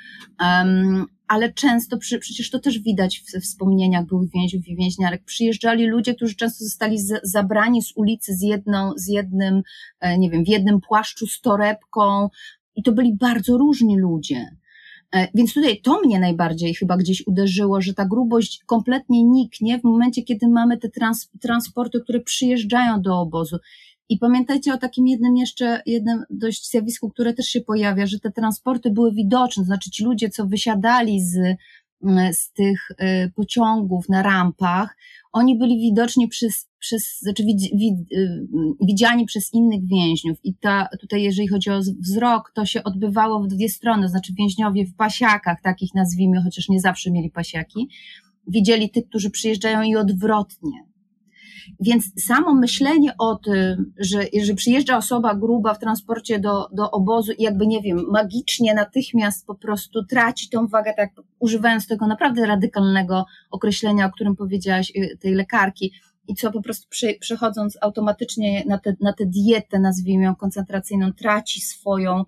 ale często przecież to też widać w wspomnieniach byłych więźniów i więźniarek. Przyjeżdżali ludzie, którzy często zostali zabrani z ulicy z jedną, z jednym, e, nie wiem, w jednym płaszczu z torebką i to byli bardzo różni ludzie. E, więc tutaj to mnie najbardziej chyba gdzieś uderzyło, że ta grubość kompletnie niknie w momencie, kiedy mamy te trans, transporty, które przyjeżdżają do obozu. I pamiętajcie o takim jednym jeszcze, jednym dość zjawisku, które też się pojawia, że te transporty były widoczne, to znaczy ci ludzie, co wysiadali z, mm, z tych y, pociągów na rampach, oni byli widoczni przez, przez znaczy wid, wid, y, widziani przez innych więźniów. I ta, tutaj, jeżeli chodzi o wzrok, to się odbywało w dwie strony, znaczy więźniowie w pasiakach, takich nazwijmy, chociaż nie zawsze mieli pasiaki, widzieli tych, którzy przyjeżdżają i odwrotnie. Więc samo myślenie o tym, że jeżeli przyjeżdża osoba gruba w transporcie do, do obozu i jakby, nie wiem, magicznie natychmiast po prostu traci tą wagę, tak używając tego naprawdę radykalnego określenia, o którym powiedziałaś, y, tej lekarki, i co po prostu przy, przechodząc automatycznie na tę na te dietę, nazwijmy ją koncentracyjną, traci swoją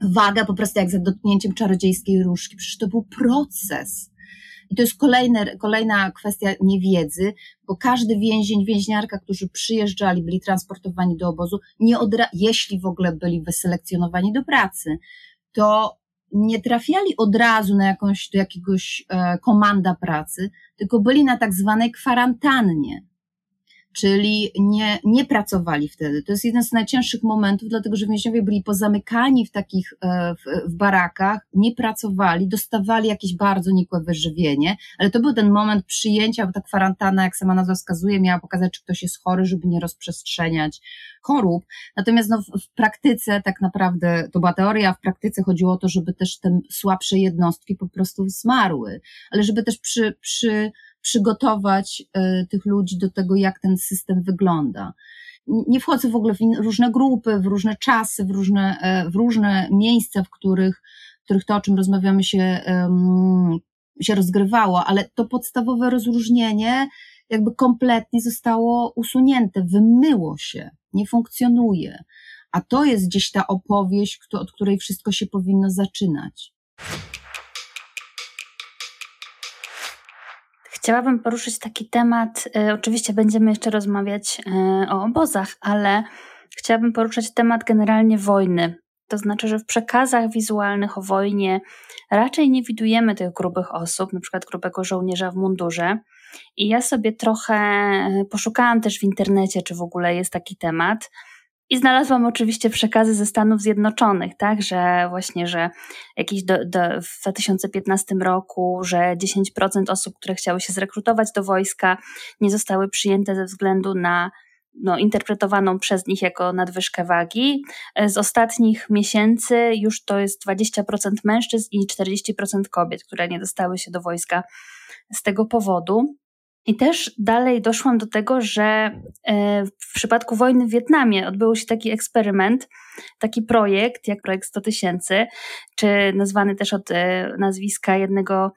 wagę po prostu jak za dotknięciem czarodziejskiej różki. Przecież to był proces. I to jest kolejne, kolejna kwestia niewiedzy, bo każdy więzień, więźniarka, którzy przyjeżdżali, byli transportowani do obozu, nie odra- jeśli w ogóle byli wyselekcjonowani do pracy, to nie trafiali od razu na jakąś, do jakiegoś e, komanda pracy, tylko byli na tak zwanej kwarantannie czyli nie, nie pracowali wtedy. To jest jeden z najcięższych momentów, dlatego że więźniowie byli pozamykani w takich, e, w, w barakach, nie pracowali, dostawali jakieś bardzo nikłe wyżywienie, ale to był ten moment przyjęcia, bo ta kwarantanna, jak sama nazwa wskazuje, miała pokazać, czy ktoś jest chory, żeby nie rozprzestrzeniać chorób. Natomiast no, w, w praktyce tak naprawdę, to była teoria, w praktyce chodziło o to, żeby też te słabsze jednostki po prostu zmarły, ale żeby też przy, przy przygotować e, tych ludzi do tego, jak ten system wygląda. Nie wchodzę w ogóle w różne grupy, w różne czasy, w różne, e, w różne miejsca, w których, w których to, o czym rozmawiamy, się, się rozgrywało, ale to podstawowe rozróżnienie jakby kompletnie zostało usunięte, wymyło się, nie funkcjonuje. A to jest gdzieś ta opowieść, od której wszystko się powinno zaczynać. Chciałabym poruszyć taki temat. E, oczywiście będziemy jeszcze rozmawiać e, o obozach, ale chciałabym poruszyć temat generalnie wojny. To znaczy, że w przekazach wizualnych o wojnie raczej nie widujemy tych grubych osób, na przykład grubego żołnierza w mundurze. I ja sobie trochę e, poszukałam też w internecie, czy w ogóle jest taki temat. I znalazłam oczywiście przekazy ze Stanów Zjednoczonych, tak, że właśnie, że jakieś do, do, w 2015 roku, że 10% osób, które chciały się zrekrutować do wojska, nie zostały przyjęte ze względu na no, interpretowaną przez nich jako nadwyżkę wagi. Z ostatnich miesięcy już to jest 20% mężczyzn i 40% kobiet, które nie dostały się do wojska z tego powodu. I też dalej doszłam do tego, że e, w przypadku wojny w Wietnamie odbył się taki eksperyment, taki projekt, jak projekt 100 tysięcy, czy nazwany też od e, nazwiska jednego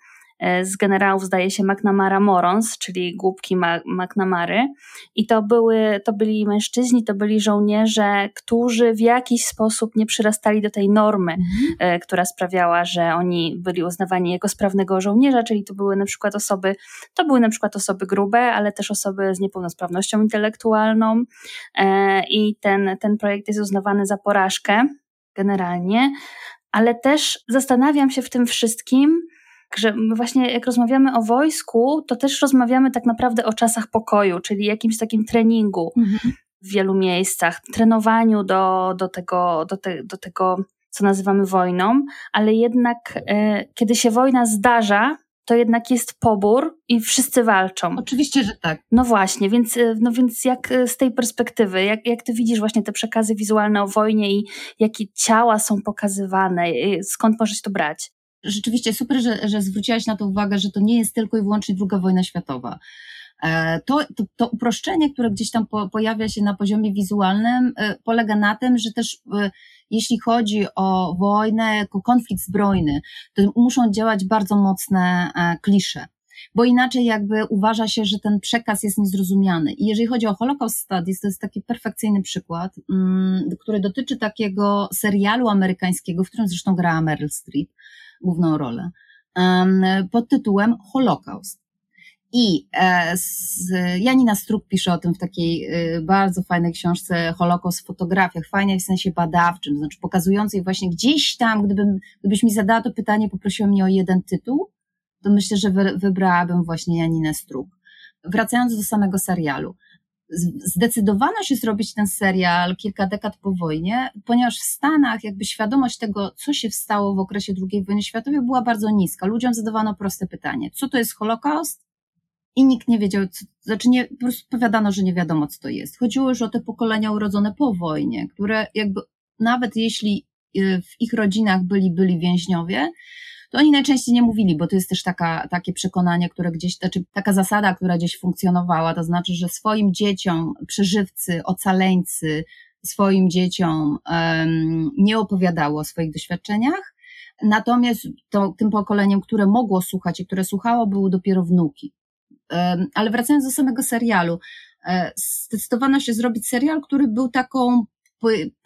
z generałów, zdaje się, McNamara Morons, czyli głupki McNamary. I to, były, to byli mężczyźni, to byli żołnierze, którzy w jakiś sposób nie przyrastali do tej normy, mhm. E, która sprawiała, że oni byli uznawani jako sprawnego żołnierza, czyli to były na przykład osoby, to były na przykład osoby grube, ale też osoby z niepełnosprawnością intelektualną. E, I ten, ten projekt jest uznawany za porażkę generalnie, ale też zastanawiam się w tym wszystkim, że właśnie jak rozmawiamy o wojsku, to też rozmawiamy tak naprawdę o czasach pokoju, czyli jakimś takim treningu. Mhm. w wielu miejscach, trenowaniu do, do, tego, do, te, do tego, co nazywamy wojną, ale jednak e, kiedy się wojna zdarza, to jednak jest pobór i wszyscy walczą. Oczywiście, że tak. No właśnie, więc, e, no więc jak e, z tej perspektywy, jak, jak ty widzisz właśnie te przekazy wizualne o wojnie i jakie ciała są pokazywane, skąd możesz to brać? Rzeczywiście super, że, że zwróciłaś na to uwagę, że to nie jest tylko i wyłącznie druga wojna światowa. E, to, to, to, uproszczenie, które gdzieś tam po, pojawia się na poziomie wizualnym, polega na tym, że też jeśli chodzi o wojnę jako konflikt zbrojny, to muszą działać bardzo mocne e, klisze bo inaczej jakby uważa się, że ten przekaz jest niezrozumiany. I jeżeli chodzi o Holocaust Studies, to jest taki perfekcyjny przykład, mm, który dotyczy takiego serialu amerykańskiego, w którym zresztą grała Meryl Streep główną rolę, pod tytułem Holocaust. I e, Janina Struk pisze o tym w takiej e, bardzo fajnej książce Holokaust w fotografiach, fajnej w sensie badawczym, znaczy pokazującej właśnie gdzieś tam, gdybym, gdybyś mi zadała to pytanie, poprosiła mnie o jeden tytuł, to myślę, że wybrałabym właśnie Janinę Struk. Wracając do samego serialu. Zdecydowano się zrobić ten serial kilka dekad po wojnie, ponieważ w Stanach jakby świadomość tego, co się stało w okresie II wojny światowej była bardzo niska. Ludziom zadawano proste pytanie, co to jest Holokaust? i nikt nie wiedział, co, znaczy nie, po prostu powiadano, że nie wiadomo, co to jest. Chodziło już o te pokolenia urodzone po wojnie, które jakby, nawet jeśli y, w ich rodzinach byli, byli więźniowie, to oni najczęściej nie mówili, bo to jest też taka, takie przekonanie, które gdzieś, znaczy taka zasada, która gdzieś funkcjonowała, to znaczy, że swoim dzieciom, przeżywcy, ocaleńcy, swoim dzieciom um, nie opowiadało o swoich doświadczeniach, natomiast to, tym pokoleniem, które mogło słuchać i które słuchało, były dopiero wnuki. Ale wracając do samego serialu, e, zdecydowano się zrobić serial, który był taką,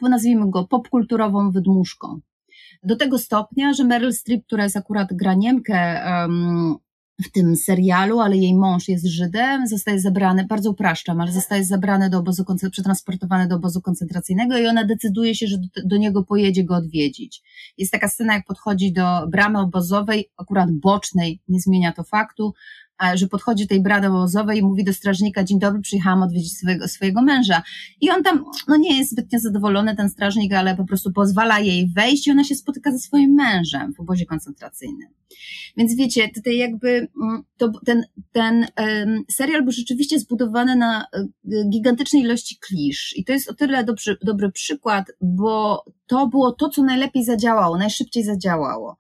nazwijmy go, popkulturową wydmuszką. Do tego stopnia, że Meryl Streep, która jest akurat graniemkę um, w tym serialu, ale jej mąż jest Żydem, zostaje zabrany, bardzo upraszczam, ale zostaje zabrany do obozu, przetransportowany do obozu koncentracyjnego i ona decyduje się, że do, do, niego pojedzie go odwiedzić. Jest taka scena, jak podchodzi do bramy obozowej, akurat bocznej, nie zmienia to faktu, że podchodzi do tej brady obozowej i mówi do strażnika, dzień dobry, przyjechałam odwiedzić swojego, swojego męża. I on tam, no nie jest zbytnio zadowolony, ten strażnik, ale po prostu pozwala jej wejść i ona się spotyka ze swoim mężem w obozie koncentracyjnym. Więc wiecie, tutaj jakby mm, to, ten, ten serial był rzeczywiście zbudowany na e, gigantycznej ilości klisz. I to jest o tyle dobry, dobry przykład, bo to było to, co najlepiej zadziałało, najszybciej zadziałało.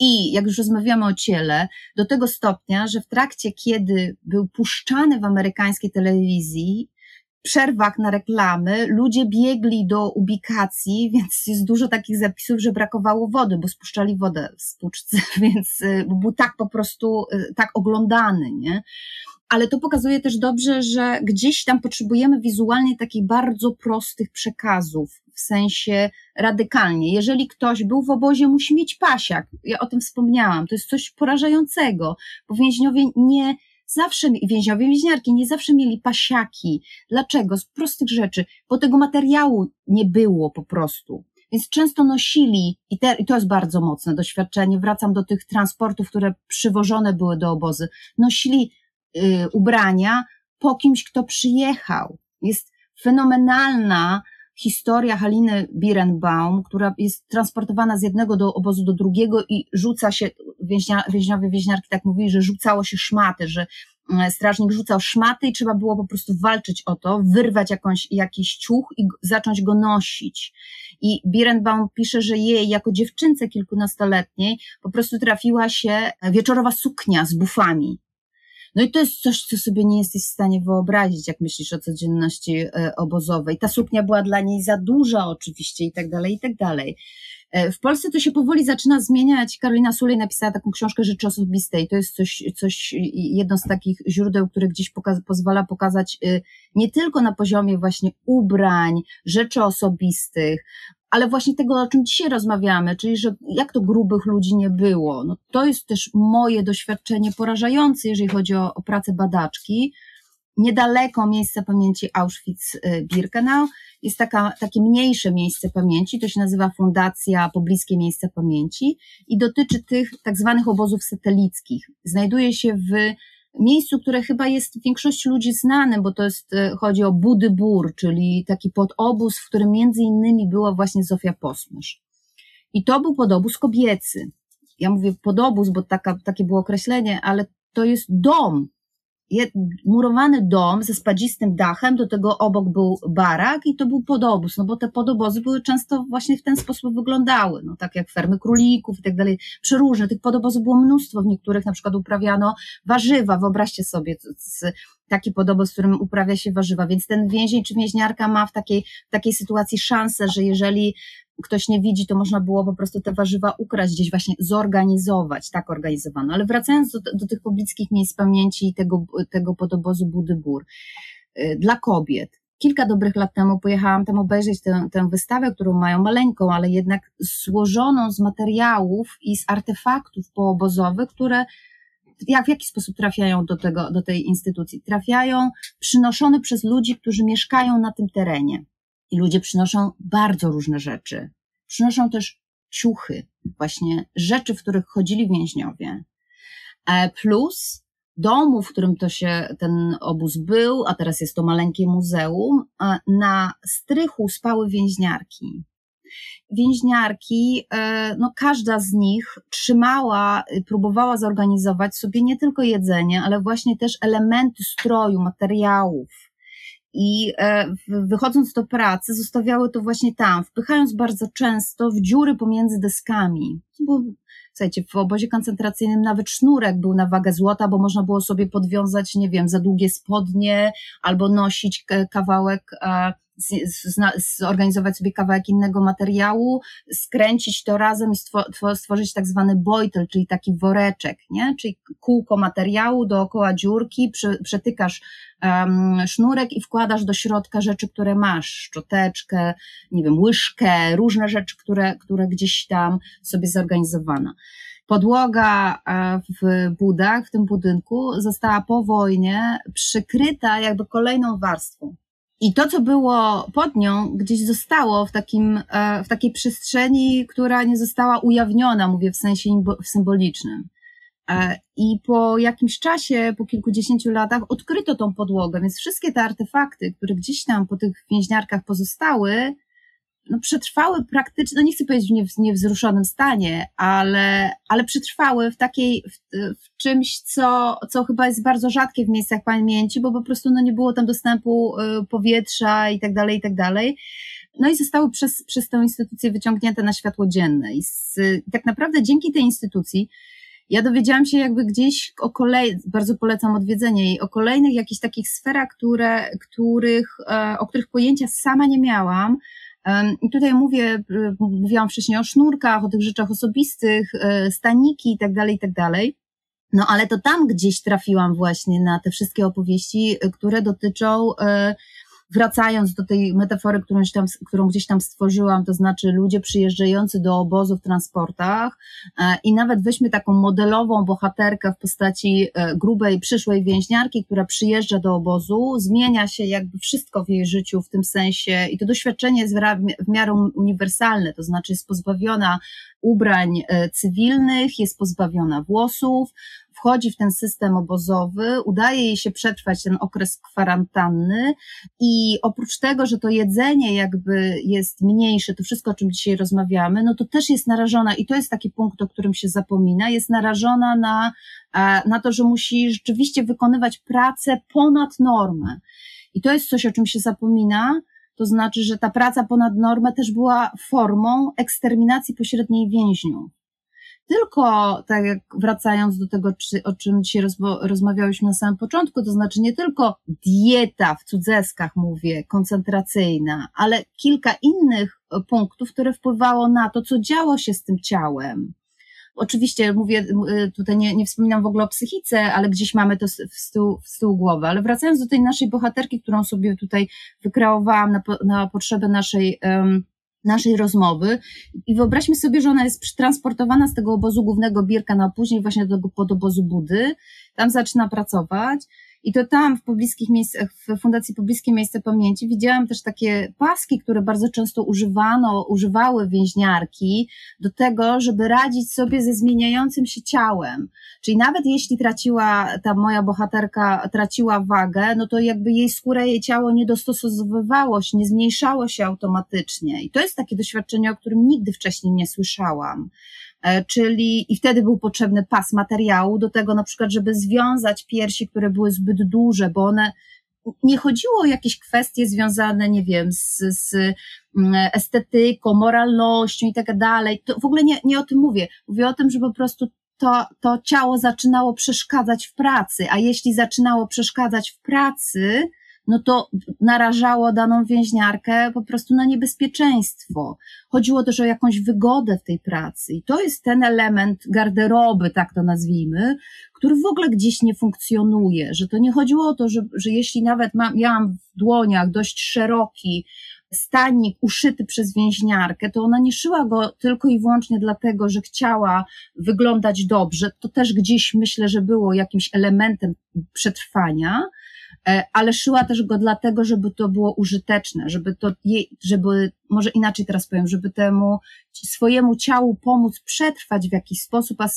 I jak już rozmawiamy o ciele, do tego stopnia, że w trakcie, kiedy był puszczany w amerykańskiej telewizji, przerwach na reklamy ludzie biegli do ubikacji, więc jest dużo takich zapisów, że brakowało wody, bo spuszczali wodę z puczce, więc y, był tak po prostu, y, tak oglądany, nie? ale to pokazuje też dobrze, że gdzieś tam potrzebujemy wizualnie takich bardzo prostych przekazów, w sensie radykalnie. Jeżeli ktoś był w obozie, musi mieć pasiak. Ja o tym wspomniałam. To jest coś porażającego, bo więźniowie nie zawsze, więźniowie, więźniarki nie zawsze mieli pasiaki. Dlaczego? Z prostych rzeczy, bo tego materiału nie było po prostu. Więc często nosili, i, te, i to jest bardzo mocne doświadczenie, wracam do tych transportów, które przywożone były do obozy, nosili y, ubrania po kimś, kto przyjechał. Jest fenomenalna historia Haliny Birenbaum, która jest transportowana z jednego do obozu do drugiego i rzuca się, więźnia, więźniowie, więźniarki tak mówili, że rzucało się szmaty, że mm, strażnik rzucał szmaty i trzeba było po prostu walczyć o to, wyrwać jakąś, jakiś ciuch i zacząć go nosić. I Birenbaum pisze, że jej jako dziewczynce kilkunastoletniej po prostu trafiła się wieczorowa suknia z bufami. No i to jest coś, co sobie nie jesteś w stanie wyobrazić, jak myślisz o codzienności e, obozowej. Ta suknia była dla niej za duża oczywiście i tak dalej, i tak dalej. E, w Polsce to się powoli zaczyna zmieniać. Karolina Sulej napisała taką książkę Rzeczy Osobiste i to jest coś, coś jedno z takich źródeł, które gdzieś poka pozwala pokazać e, nie tylko na poziomie właśnie ubrań, rzeczy osobistych, ale właśnie tego, o czym dzisiaj rozmawiamy, czyli że jak to grubych ludzi nie było. No, to jest też moje doświadczenie porażające, jeżeli chodzi o, o pracę badaczki. Niedaleko miejsca pamięci Auschwitz-Birkenau jest taka, takie mniejsze miejsce pamięci, to się nazywa Fundacja Pobliskie Miejsca Pamięci i dotyczy tych tak zwanych obozów satelickich. Znajduje się w miejscu, które chyba jest większości ludzi znanym, bo to jest, e, chodzi o Budybór, czyli taki podobóz, w którym między innymi była właśnie Zofia Posmysz. I to był podobóz kobiecy. Ja mówię podobóz, bo taka, takie było określenie, ale to jest dom, murowany dom ze spadzistym dachem, do tego obok był barak i to był podobóz, no bo te podobozy były często właśnie w ten sposób wyglądały, no tak jak fermy królików i tak dalej, przeróżne, tych podobozów było mnóstwo, w niektórych na przykład uprawiano warzywa, wyobraźcie sobie taki podoboz, w którym uprawia się warzywa, więc ten więzień czy więźniarka ma w takiej, w takiej sytuacji szansę, że jeżeli ktoś nie widzi, to można było po prostu te warzywa ukraść, gdzieś właśnie zorganizować, tak organizowano. Ale wracając do, do tych pobliskich miejsc pamięci i tego, tego podobozu Budybór, y, dla kobiet. Kilka dobrych lat temu pojechałam tam obejrzeć tę, tę wystawę, którą mają maleńką, ale jednak złożoną z materiałów i z artefaktów poobozowych, które jak, w jaki sposób trafiają do, tego, do tej instytucji? Trafiają przynoszone przez ludzi, którzy mieszkają na tym terenie. I ludzie przynoszą bardzo różne rzeczy. Przynoszą też ciuchy, właśnie rzeczy, w których chodzili więźniowie. E, plus domu, w którym to się ten obóz był, a teraz jest to maleńkie muzeum, na strychu spały więźniarki. Więźniarki, e, no każda z nich trzymała, próbowała zorganizować sobie nie tylko jedzenie, ale właśnie też elementy stroju, materiałów, i e, wychodząc do pracy zostawiały to właśnie tam, wpychając bardzo często w dziury pomiędzy deskami. Bo, słuchajcie, w obozie koncentracyjnym nawet sznurek był na wagę złota, bo można było sobie podwiązać, nie wiem, za długie spodnie albo nosić kawałek e, zorganizować sobie kawałek innego materiału, skręcić to razem i stworzyć tak zwany bojtel, czyli taki woreczek, nie? czyli kółko materiału dookoła dziurki, przetykasz sznurek i wkładasz do środka rzeczy, które masz, szczoteczkę, nie wiem, łyżkę, różne rzeczy, które, które gdzieś tam sobie zorganizowano. Podłoga e, w budach, w tym budynku, została po wojnie przykryta jakby kolejną warstwą. I to, co było pod nią, gdzieś zostało w, takim, e, w takiej przestrzeni, która nie została ujawniona, mówię w sensie symbolicznym. E, I po jakimś czasie, po kilkudziesięciu latach, odkryto tą podłogę, więc wszystkie te artefakty, które gdzieś tam po tych więźniarkach pozostały, no, przetrwały praktycznie, no nie chcę powiedzieć w, nie, w niewzruszonym stanie, ale, ale przetrwały w takiej, w, w, czymś, co, co chyba jest bardzo rzadkie w miejscach pamięci, bo po prostu no, nie było tam dostępu y, powietrza i tak dalej, i tak dalej. No i zostały przez, przez tę instytucję wyciągnięte na światło dzienne. I z, tak naprawdę dzięki tej instytucji ja dowiedziałam się jakby gdzieś o kolei, bardzo polecam odwiedzenie jej, o kolejnych jakichś takich sferach, które, których, e, o których pojęcia sama nie miałam, i tutaj mówię, y, mówiłam wcześniej o sznurkach, o tych rzeczach osobistych, y, staniki i tak dalej, i tak dalej. No ale to tam gdzieś trafiłam właśnie na te wszystkie opowieści, które dotyczą wracając do tej metafory, którą tam, którą gdzieś tam stworzyłam, to znaczy ludzie przyjeżdżający do obozu w transportach e, i nawet weźmy taką modelową bohaterkę w postaci e, grubej, przyszłej więźniarki, która przyjeżdża do obozu, zmienia się jakby wszystko w jej życiu w tym sensie i to doświadczenie jest w miarę uniwersalne, to znaczy jest pozbawiona ubrań e, cywilnych, jest pozbawiona włosów, wchodzi w ten system obozowy, udaje jej się przetrwać ten okres kwarantanny i oprócz tego, że to jedzenie jakby jest mniejsze, to wszystko, o czym dzisiaj rozmawiamy, no to też jest narażona i to jest taki punkt, o którym się zapomina, jest narażona na, e, na to, że musi rzeczywiście wykonywać pracę ponad normę. I to jest coś, o czym się zapomina, to znaczy, że ta praca ponad normę też była formą eksterminacji pośredniej więźniów. Tylko, tak jak wracając do tego, o czym dzisiaj rozmawiałyśmy na samym początku, to znaczy nie tylko dieta, w cudzeskach mówię, koncentracyjna, ale kilka innych punktów, które wpływało na to, co działo się z tym ciałem. Oczywiście mówię, tutaj nie, nie wspominam w ogóle o psychice, ale gdzieś mamy to w tyłu, w tyłu głowy. Ale wracając do tej naszej bohaterki, którą sobie tutaj wykreowałam na, na potrzeby naszej um, naszej rozmowy. I wyobraźmy sobie, że ona jest przetransportowana z tego obozu głównego Birka na później właśnie do tego podobozu Budy, tam zaczyna pracować I to tam w pobliskich miejscach, w Fundacji Pobliskie Miejsce Pamięci widziałam też takie paski, które bardzo często używano, używały więźniarki do tego, żeby radzić sobie ze zmieniającym się ciałem. Czyli nawet jeśli traciła, ta moja bohaterka traciła wagę, no to jakby jej skóra, jej ciało nie dostosowywało się, nie zmniejszało się automatycznie. I to jest takie doświadczenie, o którym nigdy wcześniej nie słyszałam. E, czyli i wtedy był potrzebny pas materiału do tego na przykład, żeby związać piersi, które były zbyt duże, bo one nie chodziło o jakieś kwestie związane, nie wiem, z, z mm, estetyką, moralnością i tak dalej. To w ogóle nie, nie o tym mówię. Mówię o tym, że po prostu to, to ciało zaczynało przeszkadzać w pracy, a jeśli zaczynało przeszkadzać w pracy, no to narażało daną więźniarkę po prostu na niebezpieczeństwo. Chodziło też o jakąś wygodę w tej pracy. I to jest ten element garderoby, tak to nazwijmy, który w ogóle gdzieś nie funkcjonuje, że to nie chodziło o to, że, że jeśli nawet ma, miałam w dłoniach dość szeroki stanik uszyty przez więźniarkę, to ona nie szyła go tylko i wyłącznie dlatego, że chciała wyglądać dobrze. To też gdzieś myślę, że było jakimś elementem przetrwania, ale szyła też go dlatego, żeby to było użyteczne, żeby to, żeby, może inaczej teraz powiem, żeby temu swojemu ciału pomóc przetrwać w jakiś sposób, a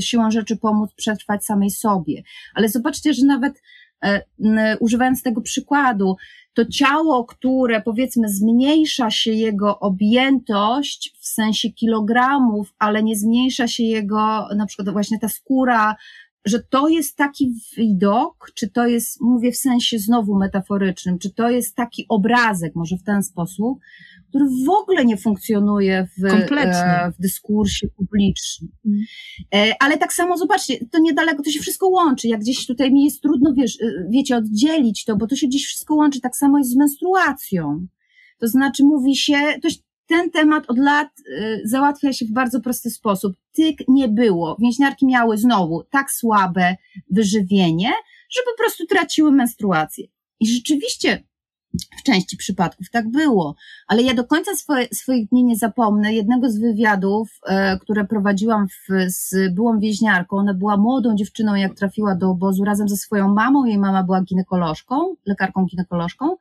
siłą rzeczy pomóc przetrwać samej sobie. Ale zobaczcie, że nawet e, używając tego przykładu, to ciało, które powiedzmy zmniejsza się jego objętość w sensie kilogramów, ale nie zmniejsza się jego, na przykład właśnie ta skóra że to jest taki widok, czy to jest, mówię w sensie znowu metaforycznym, czy to jest taki obrazek, może w ten sposób, który w ogóle nie funkcjonuje w, e, w dyskursie publicznym. Mm. E, ale tak samo, zobaczcie, to niedaleko, to się wszystko łączy. Jak gdzieś tutaj mi jest trudno, wiesz, e, wiecie, oddzielić to, bo to się gdzieś wszystko łączy. Tak samo jest z menstruacją. To znaczy mówi się, to, ten temat od lat y, załatwia się w bardzo prosty sposób. Tyk nie było. Więźniarki miały znowu tak słabe wyżywienie, że po prostu traciły menstruację. I rzeczywiście w części przypadków tak było, ale ja do końca swoje, swoich dni nie zapomnę jednego z wywiadów, e, które prowadziłam w, z byłą więźniarką. Ona była młodą dziewczyną, jak trafiła do obozu razem ze swoją mamą. Jej mama była ginekolożką, lekarką ginekolożką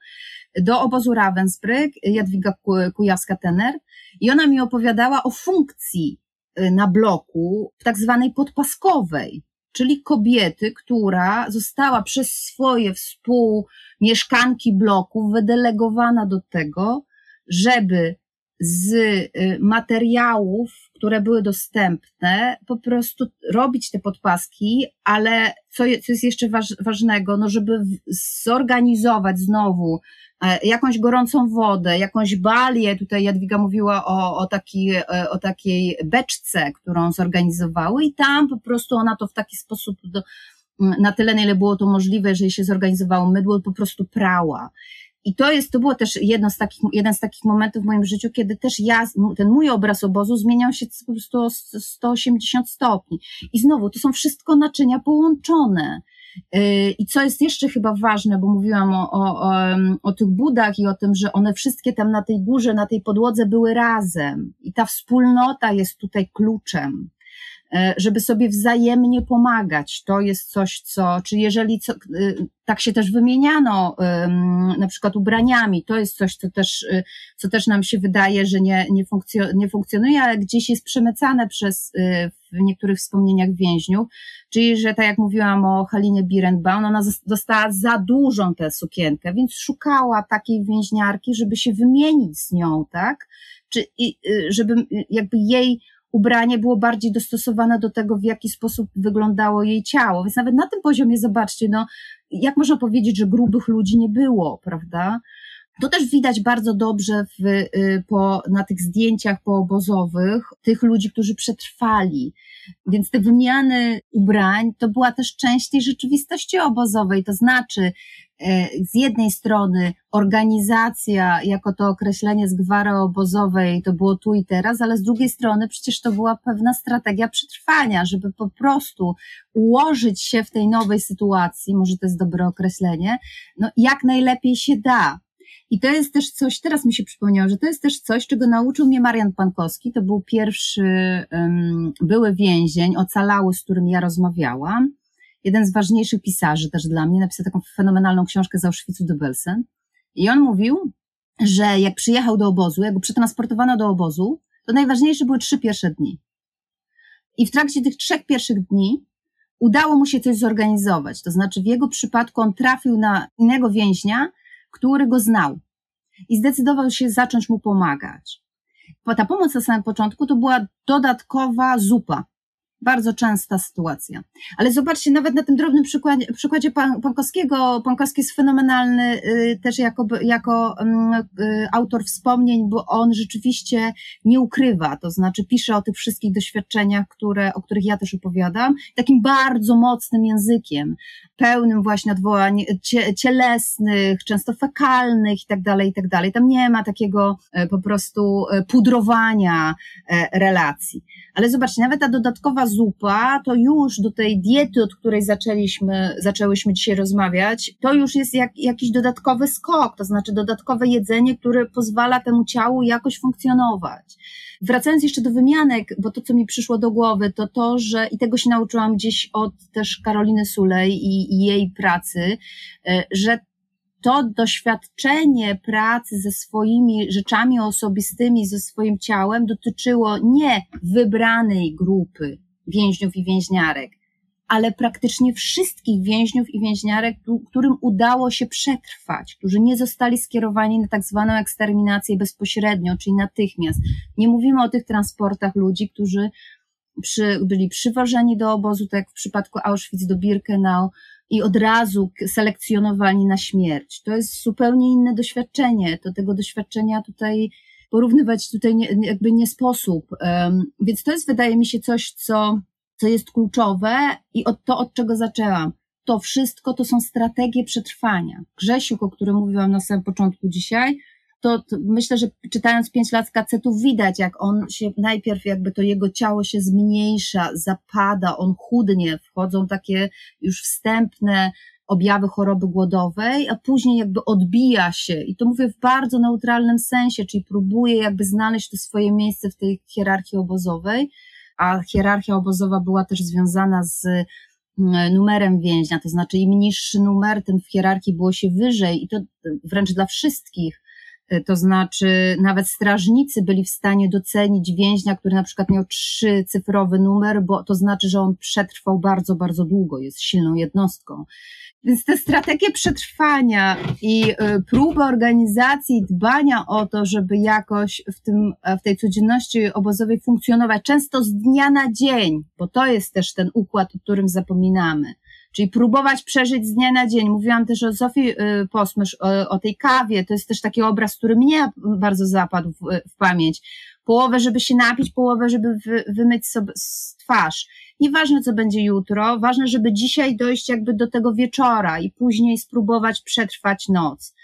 do obozu Ravensbrück, Jadwiga Kujawska-Tener i ona mi opowiadała o funkcji y, na bloku tak zwanej podpaskowej, czyli kobiety, która została przez swoje współmieszkanki bloku wydelegowana do tego, żeby z y, materiałów, które były dostępne, po prostu robić te podpaski, ale co, jest jeszcze ważnego, no żeby zorganizować znowu E, jakąś gorącą wodę, jakąś balię, tutaj Jadwiga mówiła o, o, taki, e, o takiej beczce, którą zorganizowały i tam po prostu ona to w taki sposób do, na tyle, na ile było to możliwe, jeżeli się zorganizowało mydło, po prostu prała. I to jest, to było też jedno z takich, jeden z takich momentów w moim życiu, kiedy też ja, ten mój obraz obozu zmieniał się po prostu o 180 stopni. I znowu, to są wszystko naczynia połączone. Y, I co jest jeszcze chyba ważne, bo mówiłam o, o, o, o, tych budach i o tym, że one wszystkie tam na tej górze, na tej podłodze były razem. I ta wspólnota jest tutaj kluczem. E, żeby sobie wzajemnie pomagać. To jest coś, co, czy jeżeli co, y, tak się też wymieniano, na przykład ubraniami, to jest coś, co też, y, co też nam się wydaje, że nie, nie, funkcjo, nie funkcjonuje, ale gdzieś jest przemycane przez, w niektórych wspomnieniach więźniów, czyli, że tak jak mówiłam o Halinie Birenbaum, ona dostała za dużą tę sukienkę, więc szukała takiej więźniarki, żeby się wymienić z nią, tak? Czy, żeby jakby jej ubranie było bardziej dostosowane do tego, w jaki sposób wyglądało jej ciało. Więc nawet na tym poziomie zobaczcie, no, jak można powiedzieć, że grubych ludzi nie było, prawda? To też widać bardzo dobrze w, y, po, na tych zdjęciach poobozowych tych ludzi, którzy przetrwali. Więc te wymiany ubrań to była też część tej rzeczywistości obozowej. To znaczy, e, z jednej strony organizacja, jako to określenie z gwary obozowej, to było tu i teraz, ale z drugiej strony przecież to była pewna strategia przetrwania, żeby po prostu ułożyć się w tej nowej sytuacji, może to jest dobre określenie, no jak najlepiej się da. I to jest też coś, teraz mi się przypomniało, że to jest też coś, czego nauczył mnie Marian Pankowski. To był pierwszy um, były więzień, ocalały, z którym ja rozmawiałam. jeden z ważniejszych pisarzy też dla mnie, napisał taką fenomenalną książkę z Auschwitzu do Belsen. I on mówił, że jak przyjechał do obozu, jak go przetransportowano do obozu, to najważniejsze były trzy pierwsze dni. I w trakcie tych trzech pierwszych dni udało mu się coś zorganizować. To znaczy, w jego przypadku on trafił na innego więźnia, który go znał i zdecydował się zacząć mu pomagać. Ta pomoc na samym początku to była dodatkowa zupa bardzo częsta sytuacja. Ale zobaczcie, nawet na tym drobnym przykładzie, przykładzie Pan, Pankowskiego, Pankowski jest fenomenalny y, też jako, jako y, y, autor wspomnień, bo on rzeczywiście nie ukrywa, to znaczy pisze o tych wszystkich doświadczeniach, które, o których ja też opowiadam, takim bardzo mocnym językiem, pełnym właśnie odwołań cie, cielesnych, często fekalnych i tak dalej, i tak dalej. Tam nie ma takiego e, po prostu pudrowania relacji. Ale zobaczcie, nawet ta dodatkowa zupa, to już do tej diety, od której zaczęliśmy, zaczęłyśmy dzisiaj rozmawiać, to już jest jak, jakiś dodatkowy skok, to znaczy dodatkowe jedzenie, które pozwala temu ciału jakoś funkcjonować. Wracając jeszcze do wymianek, bo to, co mi przyszło do głowy, to to, że i tego się nauczyłam gdzieś od też Karoliny Sulej i, i jej pracy, e, że to doświadczenie pracy ze swoimi rzeczami osobistymi, ze swoim ciałem dotyczyło nie wybranej grupy więźniów i więźniarek, ale praktycznie wszystkich więźniów i więźniarek, którym udało się przetrwać, którzy nie zostali skierowani na tak zwaną eksterminację bezpośrednio, czyli natychmiast. Nie mówimy o tych transportach ludzi, którzy przy, byli przywożeni do obozu, tak jak w przypadku Auschwitz do Birkenau, i od razu selekcjonowani na śmierć. To jest zupełnie inne doświadczenie. Do tego doświadczenia tutaj porównywać tutaj nie, jakby nie sposób. Więc to jest, wydaje mi się, coś, co, co jest kluczowe i od to, od czego zaczęłam. To wszystko to są strategie przetrwania. Grzesiuk, o którym mówiłam na samym początku dzisiaj, to, to, myślę, że czytając pięć lat kacetów widać, jak on się najpierw jakby to jego ciało się zmniejsza, zapada, on chudnie, wchodzą takie już wstępne objawy choroby głodowej, a później jakby odbija się. I to mówię w bardzo neutralnym sensie, czyli próbuje jakby znaleźć to swoje miejsce w tej hierarchii obozowej, a hierarchia obozowa była też związana z mm, numerem więźnia, to znaczy im niższy numer, tym w hierarchii było się wyżej i to wręcz dla wszystkich to znaczy nawet strażnicy byli w stanie docenić więźnia, który na przykład miał trzycyfrowy numer, bo to znaczy, że on przetrwał bardzo, bardzo długo, jest silną jednostką. Więc te strategie przetrwania i e, próby organizacji, dbania o to, żeby jakoś w, tym, e, w tej codzienności obozowej funkcjonować, często z dnia na dzień, bo to jest też ten układ, o którym zapominamy Czyli próbować przeżyć z dnia na dzień. Mówiłam też o Zofii y, Posmysz, o, o tej kawie. To jest też taki obraz, który mnie bardzo zapadł w, w pamięć. Połowę, żeby się napić, połowę, żeby wy, wymyć sobie twarz. Nieważne, co będzie jutro, ważne, żeby dzisiaj dojść jakby do tego wieczora i później spróbować przetrwać noc.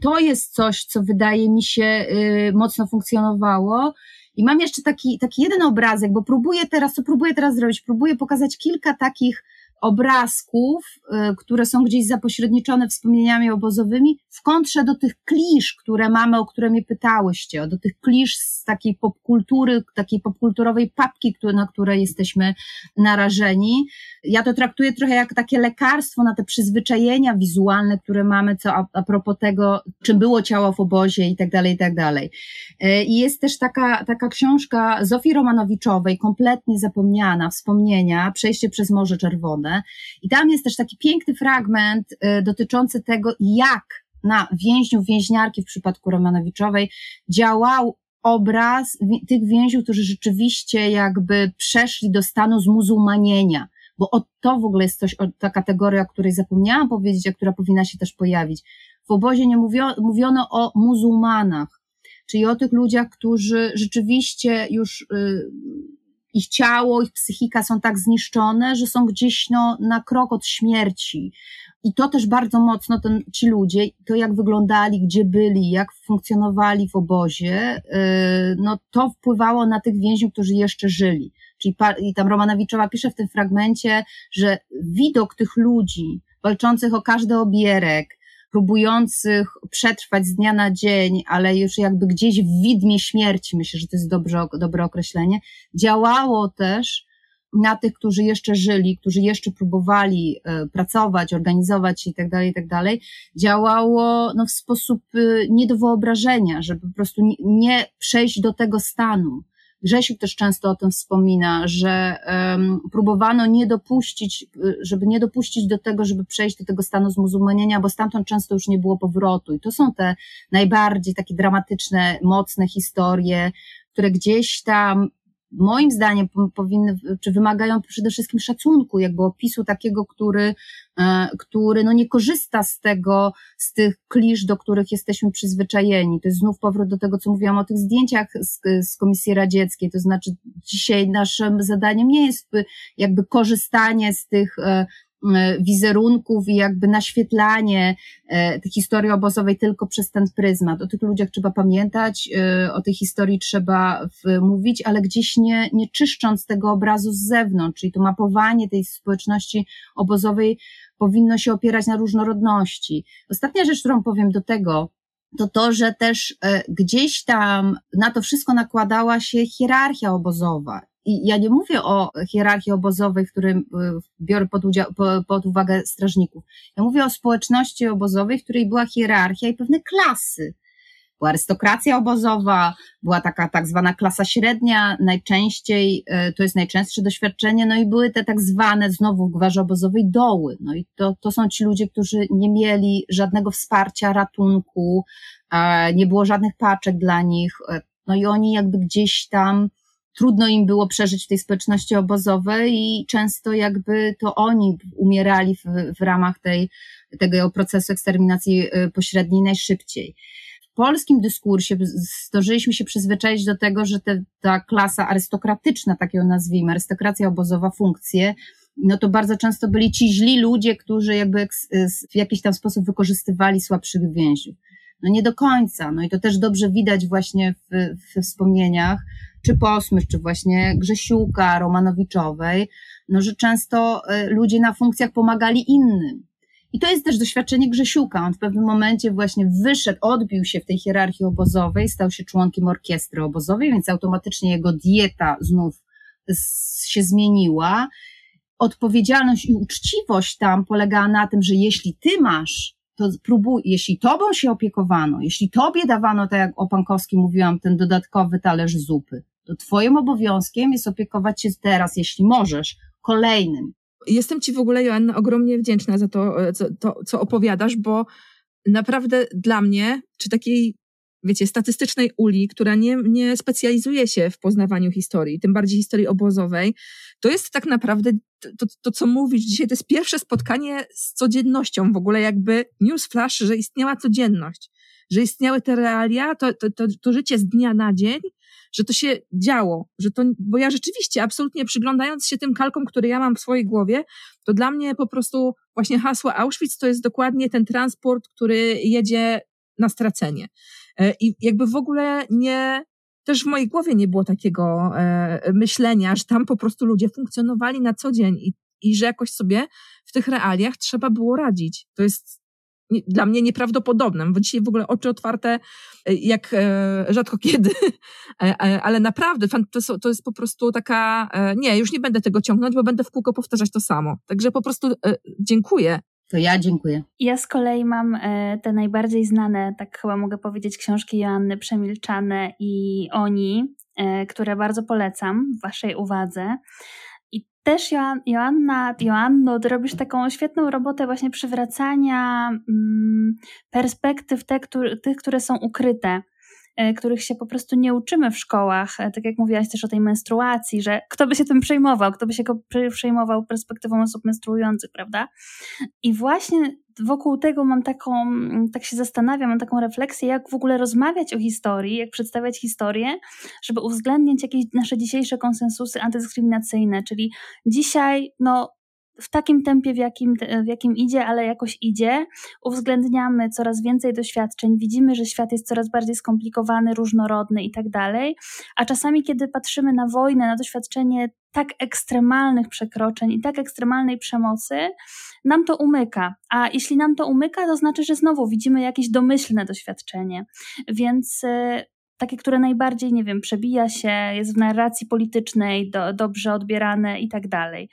To jest coś, co wydaje mi się y, mocno funkcjonowało. I mam jeszcze taki, taki jeden obrazek, bo próbuję teraz, co próbuję teraz zrobić? Próbuję pokazać kilka takich obrazków, y, które są gdzieś zapośredniczone wspomnieniami obozowymi, w kontrze do tych klisz, które mamy, o które mnie pytałyście, do tych klisz z takiej popkultury, takiej popkulturowej papki, na które jesteśmy narażeni. Ja to traktuję trochę jak takie lekarstwo na te przyzwyczajenia wizualne, które mamy, co a, a propos tego, czym było ciało w obozie i tak dalej, i tak dalej. Y, I jest też taka, taka książka Zofii Romanowiczowej, kompletnie zapomniana, wspomnienia, Przejście przez Morze Czerwone, i tam jest też taki piękny fragment y, dotyczący tego, jak na więźniów, więźniarki w przypadku Romanowiczowej działał obraz tych więźniów, którzy rzeczywiście jakby przeszli do stanu zmuzułmanienia, bo o to w ogóle jest coś, ta kategoria, o której zapomniałam powiedzieć, a która powinna się też pojawić. W obozie nie mówiono, mówiono o muzułmanach, czyli o tych ludziach, którzy rzeczywiście już y, ich ciało, ich psychika są tak zniszczone, że są gdzieś no, na krok od śmierci. I to też bardzo mocno ten, ci ludzie, to jak wyglądali, gdzie byli, jak funkcjonowali w obozie, yy, no to wpływało na tych więźniów, którzy jeszcze żyli. Czyli i tam Romanowiczowa pisze w tym fragmencie, że widok tych ludzi walczących o każdy obierek, próbujących przetrwać z dnia na dzień, ale już jakby gdzieś w widmie śmierci, myślę, że to jest dobre, dobre określenie, działało też na tych, którzy jeszcze żyli, którzy jeszcze próbowali e, pracować, organizować się i tak dalej, i tak dalej, działało no, w sposób e, nie do wyobrażenia, żeby po prostu nie przejść do tego stanu. Grzesiu też często o tym wspomina, że um, próbowano nie dopuścić, żeby nie dopuścić do tego, żeby przejść do tego stanu zmuzułmanienia, bo stamtąd często już nie było powrotu. I to są te najbardziej takie dramatyczne, mocne historie, które gdzieś tam moim zdaniem powinny, czy wymagają przede wszystkim szacunku, jakby opisu takiego, który, e, który no nie korzysta z tego, z tych klisz, do których jesteśmy przyzwyczajeni. To jest znów powrót do tego, co mówiłam o tych zdjęciach z, z Komisji Radzieckiej, to znaczy dzisiaj naszym zadaniem nie jest jakby korzystanie z tych e, wizerunków i jakby naświetlanie e, tej historii obozowej tylko przez ten pryzmat. O tych ludziach trzeba pamiętać, e, o tej historii trzeba mówić, ale gdzieś nie, nie czyszcząc tego obrazu z zewnątrz, czyli to mapowanie tej społeczności obozowej powinno się opierać na różnorodności. Ostatnia rzecz, którą powiem do tego, to to, że też gdzieś tam na to wszystko nakładała się hierarchia obozowa i ja nie mówię o hierarchii obozowej, w którym e, biorę pod, udział, pod uwagę strażników. Ja mówię o społeczności obozowej, w której była hierarchia i pewne klasy. Była arystokracja obozowa, była taka tak zwana klasa średnia, najczęściej, e, to jest najczęstsze doświadczenie, no i były te tak zwane, znowu w gwarze obozowej, doły. No i to, to są ci ludzie, którzy nie mieli żadnego wsparcia, ratunku, nie było żadnych paczek dla nich, e, no i oni jakby gdzieś tam trudno im było przeżyć w tej społeczności obozowej i często jakby to oni umierali w, w ramach tej, tego procesu eksterminacji y, pośredniej najszybciej. W polskim dyskursie zdążyliśmy się przyzwyczaić do tego, że te, ta klasa arystokratyczna, tak ją nazwijmy, arystokracja obozowa, funkcje, no to bardzo często byli ci źli ludzie, którzy jakby w jakiś tam sposób wykorzystywali słabszych więźniów. No nie do końca, no i to też dobrze widać właśnie w, w wspomnieniach, czy Posmysz, czy właśnie Grzesiuka Romanowiczowej, no, że często e, ludzie na funkcjach pomagali innym. I to jest też doświadczenie Grzesiuka. On w pewnym momencie właśnie wyszedł, odbił się w tej hierarchii obozowej, stał się członkiem orkiestry obozowej, więc automatycznie jego dieta znów się zmieniła. Odpowiedzialność i uczciwość tam polegała na tym, że jeśli ty masz to próbuj, jeśli tobą się opiekowano, jeśli tobie dawano, tak jak o Pankowskim mówiłam, ten dodatkowy talerz zupy, to twoim obowiązkiem jest opiekować się teraz, jeśli możesz, kolejnym. Jestem ci w ogóle, Joanna, ogromnie wdzięczna za to, co, to, co opowiadasz, bo naprawdę dla mnie, czy takiej, wiecie, statystycznej uli, która nie, nie specjalizuje się w poznawaniu historii, tym bardziej historii obozowej, to jest tak naprawdę to, to, co mówisz dzisiaj, to jest pierwsze spotkanie z codziennością, w ogóle jakby newsflash, że istniała codzienność, że istniały te realia, to, to, to, to życie z dnia na dzień, że to się działo, że to, bo ja rzeczywiście absolutnie przyglądając się tym kalkom, które ja mam w swojej głowie, to dla mnie po prostu właśnie hasło Auschwitz to jest dokładnie ten transport, który jedzie na stracenie. E, I jakby w ogóle nie, też w mojej głowie nie było takiego e, myślenia, że tam po prostu ludzie funkcjonowali na co dzień i, i że jakoś sobie w tych realiach trzeba było radzić. To jest dla mnie nieprawdopodobne, bo dzisiaj w ogóle oczy otwarte e, jak e, rzadko kiedy, e, ale naprawdę to, to jest po prostu taka, nie, już nie będę tego ciągnąć, bo będę w kółko powtarzać to samo. Także po prostu dziękuję. To ja dziękuję. Ja z kolei mam te najbardziej znane, tak chyba mogę powiedzieć, książki Joanny Przemilczane i Oni, które bardzo polecam waszej uwadze też Joanna, Joanno, ty robisz taką świetną robotę właśnie przywracania mm, perspektyw te, które, tych, które są ukryte których się po prostu nie uczymy w szkołach. E, tak jak mówiłaś też o tej menstruacji, że kto by się tym przejmował, kto by się przejmował perspektywą osób menstruujących, prawda? I właśnie wokół tego mam taką, tak się zastanawiam, mam taką refleksję, jak w ogóle rozmawiać o historii, jak przedstawiać historię, żeby uwzględnić jakieś nasze dzisiejsze konsensusy antydyskryminacyjne, czyli dzisiaj, no, w takim tempie, w jakim, w jakim idzie, ale jakoś idzie, uwzględniamy coraz więcej doświadczeń, widzimy, że świat jest coraz bardziej skomplikowany, różnorodny i tak dalej, a czasami, kiedy patrzymy na wojnę, na doświadczenie tak ekstremalnych przekroczeń i tak ekstremalnej przemocy, nam to umyka. A jeśli nam to umyka, to znaczy, że znowu widzimy jakieś domyślne doświadczenie. Więc y, takie, które najbardziej, nie wiem, przebija się, jest w narracji politycznej, do, dobrze odbierane i tak dalej.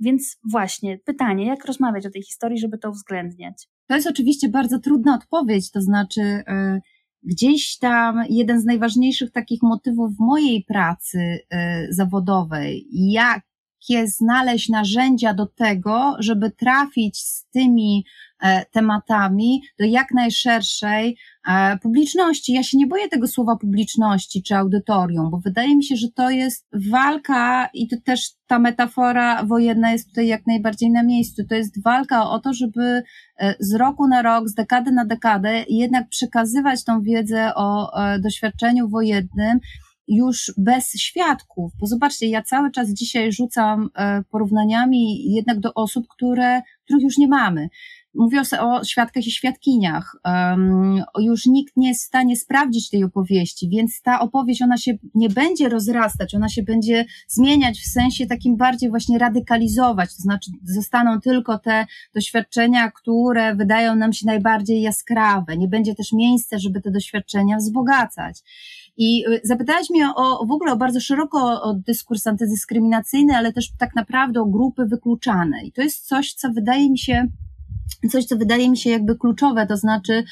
Więc właśnie, pytanie, jak rozmawiać o tej historii, żeby to uwzględniać? To jest oczywiście bardzo trudna odpowiedź, to znaczy yy, gdzieś tam jeden z najważniejszych takich motywów mojej pracy yy, zawodowej, jak jakie znaleźć narzędzia do tego, żeby trafić z tymi e, tematami do jak najszerszej e, publiczności. Ja się nie boję tego słowa publiczności czy audytorium, bo wydaje mi się, że to jest walka i to też ta metafora wojenna jest tutaj jak najbardziej na miejscu. To jest walka o to, żeby e, z roku na rok, z dekady na dekadę jednak przekazywać tą wiedzę o doświadczeniu wojennym już bez świadków, bo zobaczcie, ja cały czas dzisiaj rzucam e, porównaniami jednak do osób, które, których już nie mamy. Mówię o, świadkach i świadkiniach. Już nikt nie jest w stanie sprawdzić tej opowieści, więc ta opowieść, ona się nie będzie rozrastać, ona się będzie zmieniać w sensie takim bardziej właśnie radykalizować, to znaczy zostaną tylko te doświadczenia, które wydają nam się najbardziej jaskrawe. Nie będzie też miejsca, żeby te doświadczenia wzbogacać. I y, zapytałaś mnie o, w ogóle o bardzo szeroko o dyskurs antydyskryminacyjny, ale też tak naprawdę o grupy wykluczane. I to jest coś, co wydaje mi się, coś, co wydaje mi się jakby kluczowe, to znaczy,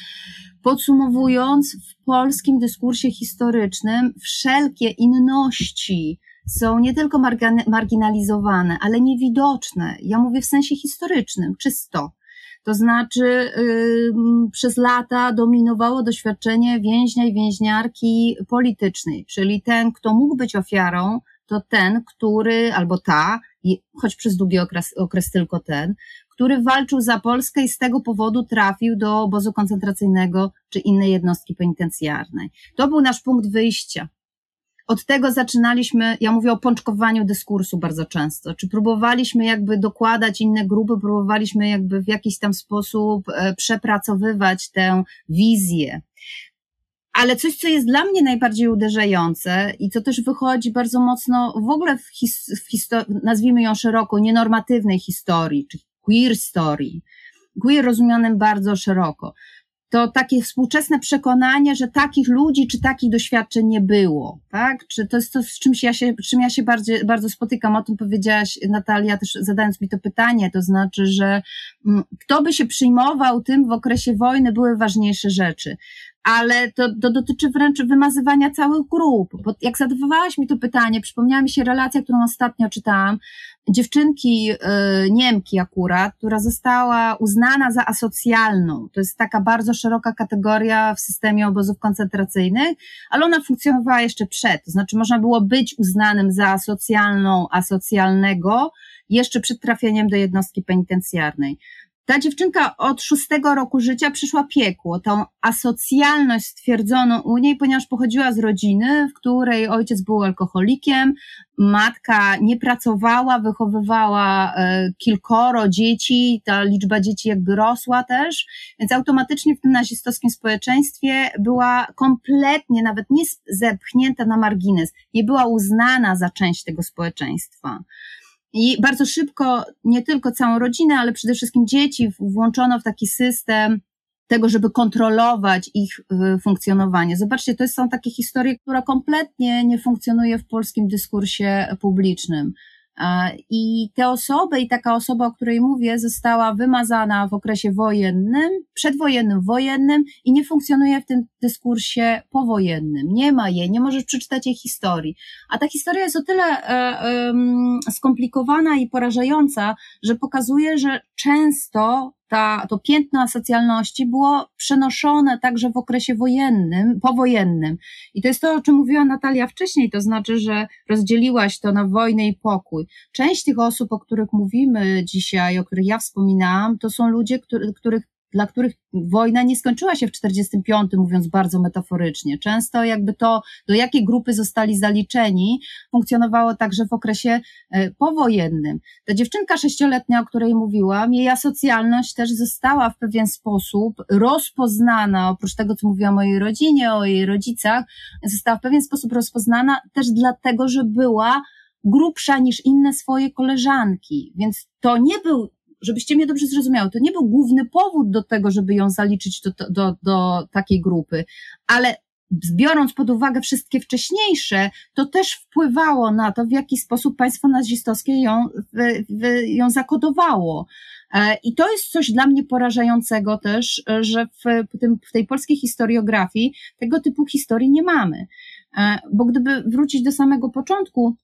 podsumowując, w polskim dyskursie historycznym wszelkie inności, są nie tylko marginalizowane, ale niewidoczne. Ja mówię w sensie historycznym, czysto. To znaczy, yy, przez lata dominowało doświadczenie więźnia i więźniarki politycznej, czyli ten, kto mógł być ofiarą, to ten, który, albo ta, choć przez długi okres, okres tylko ten, który walczył za Polskę i z tego powodu trafił do obozu koncentracyjnego czy innej jednostki penitencjarnej. To był nasz punkt wyjścia od tego zaczynaliśmy, ja mówię o pączkowaniu dyskursu bardzo często, czy próbowaliśmy jakby dokładać inne grupy, próbowaliśmy jakby w jakiś tam sposób e, przepracowywać tę wizję. Ale coś, co jest dla mnie najbardziej uderzające i co też wychodzi bardzo mocno w ogóle w, his, w historii, nazwijmy ją szeroko, nienormatywnej historii, czy queer story, queer rozumianym bardzo szeroko, to takie współczesne przekonanie, że takich ludzi czy takich doświadczeń nie było, tak? Czy to jest to, z czymś ja się, czym ja się bardzo, bardzo spotykam, o tym powiedziałaś Natalia też zadając mi to pytanie, to znaczy, że mm, kto by się przyjmował tym w okresie wojny były ważniejsze rzeczy ale to, to dotyczy wręcz wymazywania całych grup. Bo jak zadawałaś mi to pytanie, przypomniała mi się relacja, którą ostatnio czytałam, dziewczynki y, Niemki akurat, która została uznana za asocjalną. To jest taka bardzo szeroka kategoria w systemie obozów koncentracyjnych, ale ona funkcjonowała jeszcze przed. To znaczy można było być uznanym za asocjalną, asocjalnego jeszcze przed trafieniem do jednostki penitencjarnej. Ta dziewczynka od szóstego roku życia przyszła piekło. Tą asocjalność stwierdzono u niej, ponieważ pochodziła z rodziny, w której ojciec był alkoholikiem, matka nie pracowała, wychowywała e, kilkoro dzieci, ta liczba dzieci jakby rosła też, więc automatycznie w tym nazistowskim społeczeństwie była kompletnie, nawet nie zepchnięta na margines, nie była uznana za część tego społeczeństwa. I bardzo szybko nie tylko całą rodzinę, ale przede wszystkim dzieci włączono w taki system tego, żeby kontrolować ich y, funkcjonowanie. Zobaczcie, to są takie historie, które kompletnie nie funkcjonuje w polskim dyskursie publicznym. I te osoby i taka osoba, o której mówię, została wymazana w okresie wojennym, przedwojennym, wojennym i nie funkcjonuje w tym dyskursie powojennym. Nie ma jej, nie możesz przeczytać jej historii. A ta historia jest o tyle e, e, skomplikowana i porażająca, że pokazuje, że często ta, to piętno asocjalności było przenoszone także w okresie wojennym, powojennym. I to jest to, o czym mówiła Natalia wcześniej, to znaczy, że rozdzieliłaś to na wojnę i pokój. Część tych osób, o których mówimy dzisiaj, o których ja wspominałam, to są ludzie, który, których dla których wojna nie skończyła się w 45, mówiąc bardzo metaforycznie. Często jakby to, do jakiej grupy zostali zaliczeni, funkcjonowało także w okresie e, powojennym. Ta dziewczynka sześcioletnia, o której mówiłam, jej asocjalność też została w pewien sposób rozpoznana, oprócz tego, co mówiłam o jej rodzinie, o jej rodzicach, została w pewien sposób rozpoznana też dlatego, że była grubsza niż inne swoje koleżanki. Więc to nie był żebyście mnie dobrze zrozumiały, to nie był główny powód do tego, żeby ją zaliczyć do, do, do takiej grupy, ale biorąc pod uwagę wszystkie wcześniejsze, to też wpływało na to, w jaki sposób państwo nazistowskie ją, w, w, ją zakodowało. E, I to jest coś dla mnie porażającego też, że w, tym, w tej polskiej historiografii tego typu historii nie mamy. E, bo gdyby wrócić do samego początku,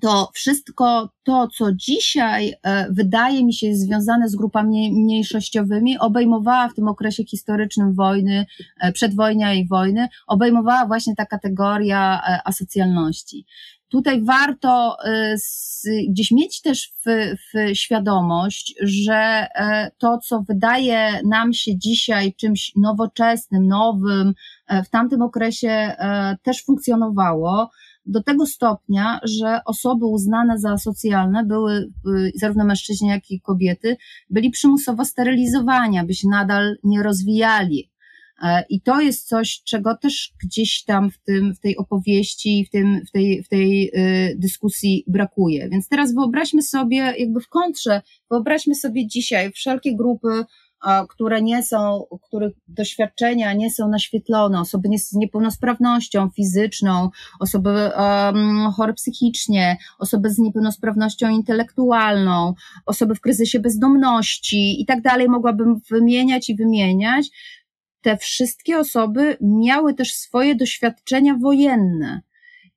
to wszystko to, co dzisiaj e, wydaje mi się związane z grupami mniejszościowymi, obejmowała w tym okresie historycznym wojny, e, przedwojnia i wojny, obejmowała właśnie ta kategoria e, asocjalności. Tutaj warto gdzieś mieć też w, w świadomość, że to, co wydaje nam się dzisiaj czymś nowoczesnym, nowym, w tamtym okresie też funkcjonowało, do tego stopnia, że osoby uznane za socjalne były, y, zarówno mężczyźni, jak i kobiety, byli przymusowo sterylizowani, aby się nadal nie rozwijali. E, I to jest coś, czego też gdzieś tam w, tym, w tej opowieści, w, tym, w tej, w tej y, dyskusji brakuje. Więc teraz wyobraźmy sobie, jakby w kontrze, wyobraźmy sobie dzisiaj wszelkie grupy które nie są, których doświadczenia nie są naświetlone, osoby z niepełnosprawnością fizyczną, osoby um, chore psychicznie, osoby z niepełnosprawnością intelektualną, osoby w kryzysie bezdomności i tak dalej, mogłabym wymieniać i wymieniać. Te wszystkie osoby miały też swoje doświadczenia wojenne.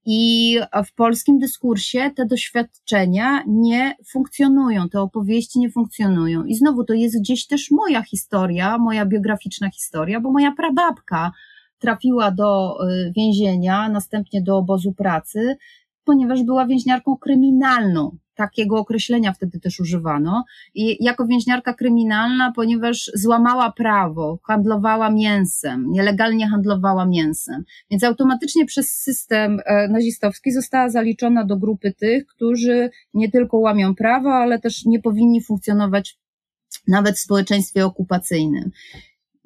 I w polskim dyskursie te doświadczenia nie funkcjonują, te opowieści nie funkcjonują. I znowu to jest gdzieś też moja historia, moja biograficzna historia, bo moja prababka trafiła do y, więzienia, następnie do obozu pracy, ponieważ była więźniarką kryminalną takiego określenia wtedy też używano. I jako więźniarka kryminalna, ponieważ złamała prawo, handlowała mięsem, nielegalnie handlowała mięsem. Więc automatycznie przez system e, nazistowski została zaliczona do grupy tych, którzy nie tylko łamią prawo, ale też nie powinni funkcjonować nawet w społeczeństwie okupacyjnym.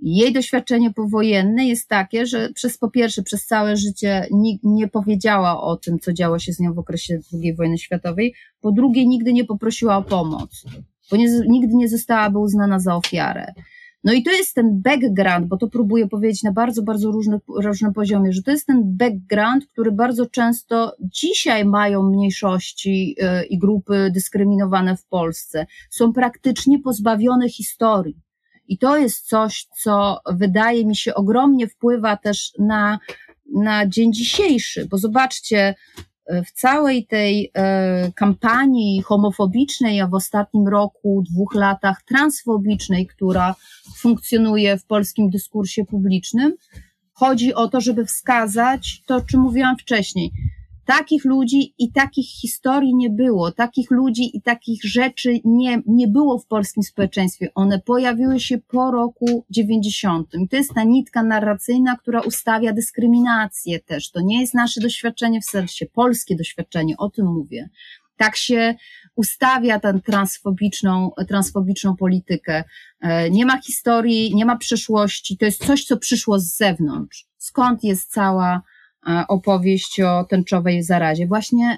Jej doświadczenie powojenne jest takie, że przez po pierwsze, przez całe życie nikt nie powiedziała o tym, co działo się z nią w okresie II wojny światowej, po drugie, nigdy nie poprosiła o pomoc, bo nie, nigdy nie zostałaby uznana za ofiarę. No i to jest ten background, bo to próbuję powiedzieć na bardzo, bardzo różny, różnym poziomie, że to jest ten background, który bardzo często dzisiaj mają mniejszości y, i grupy dyskryminowane w Polsce. Są praktycznie pozbawione historii. I to jest coś, co wydaje mi się ogromnie wpływa też na, na dzień dzisiejszy, bo zobaczcie, e, w całej tej e, kampanii homofobicznej, a w ostatnim roku, dwóch latach transfobicznej, która funkcjonuje w polskim dyskursie publicznym, chodzi o to, żeby wskazać to, o czym mówiłam wcześniej, Takich ludzi i takich historii nie było, takich ludzi i takich rzeczy nie, nie było w polskim społeczeństwie. One pojawiły się po roku 90. I to jest ta nitka narracyjna, która ustawia dyskryminację też. To nie jest nasze doświadczenie w sensie, polskie doświadczenie, o tym mówię. Tak się ustawia tę transfobiczną, transfobiczną politykę. E, nie ma historii, nie ma przeszłości, to jest coś, co przyszło z zewnątrz. Skąd jest cała opowieść o tęczowej zarazie właśnie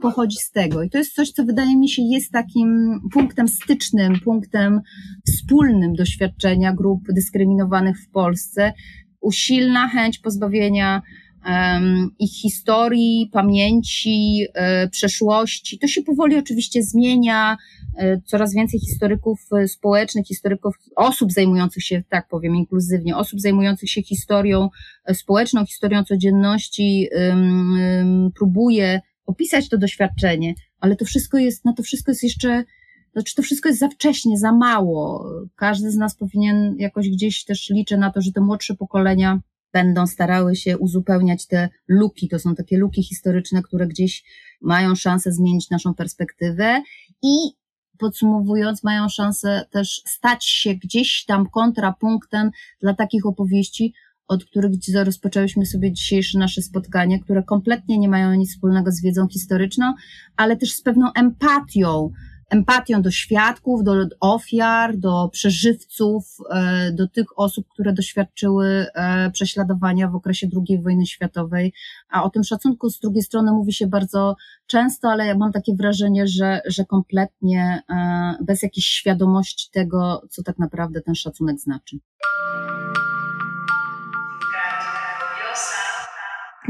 pochodzi z tego. I to jest coś, co wydaje mi się jest takim punktem stycznym, punktem wspólnym doświadczenia grup dyskryminowanych w Polsce. Usilna chęć pozbawienia um, ich historii, pamięci, e, przeszłości. To się powoli oczywiście zmienia. E, coraz więcej historyków e, społecznych, historyków, osób zajmujących się, tak powiem inkluzywnie, osób zajmujących się historią społeczną, historią codzienności, próbuje opisać to doświadczenie, ale to wszystko jest, na to wszystko jest jeszcze znaczy to wszystko jest za wcześnie, za mało. Każdy z nas powinien jakoś gdzieś też liczę na to, że te młodsze pokolenia będą starały się uzupełniać te luki. To są takie luki historyczne, które gdzieś mają szansę zmienić naszą perspektywę i podsumowując, mają szansę też stać się gdzieś tam kontrapunktem dla takich opowieści, od których rozpoczęłyśmy sobie dzisiejsze nasze spotkanie, które kompletnie nie mają nic wspólnego z wiedzą historyczną, ale też z pewną empatią, empatią do świadków, do ofiar, do przeżywców, e, do tych osób, które doświadczyły e, prześladowania w okresie II wojny światowej. A o tym szacunku z drugiej strony mówi się bardzo często, ale ja mam takie wrażenie, że, że kompletnie e, bez jakiejś świadomości tego, co tak naprawdę ten szacunek znaczy.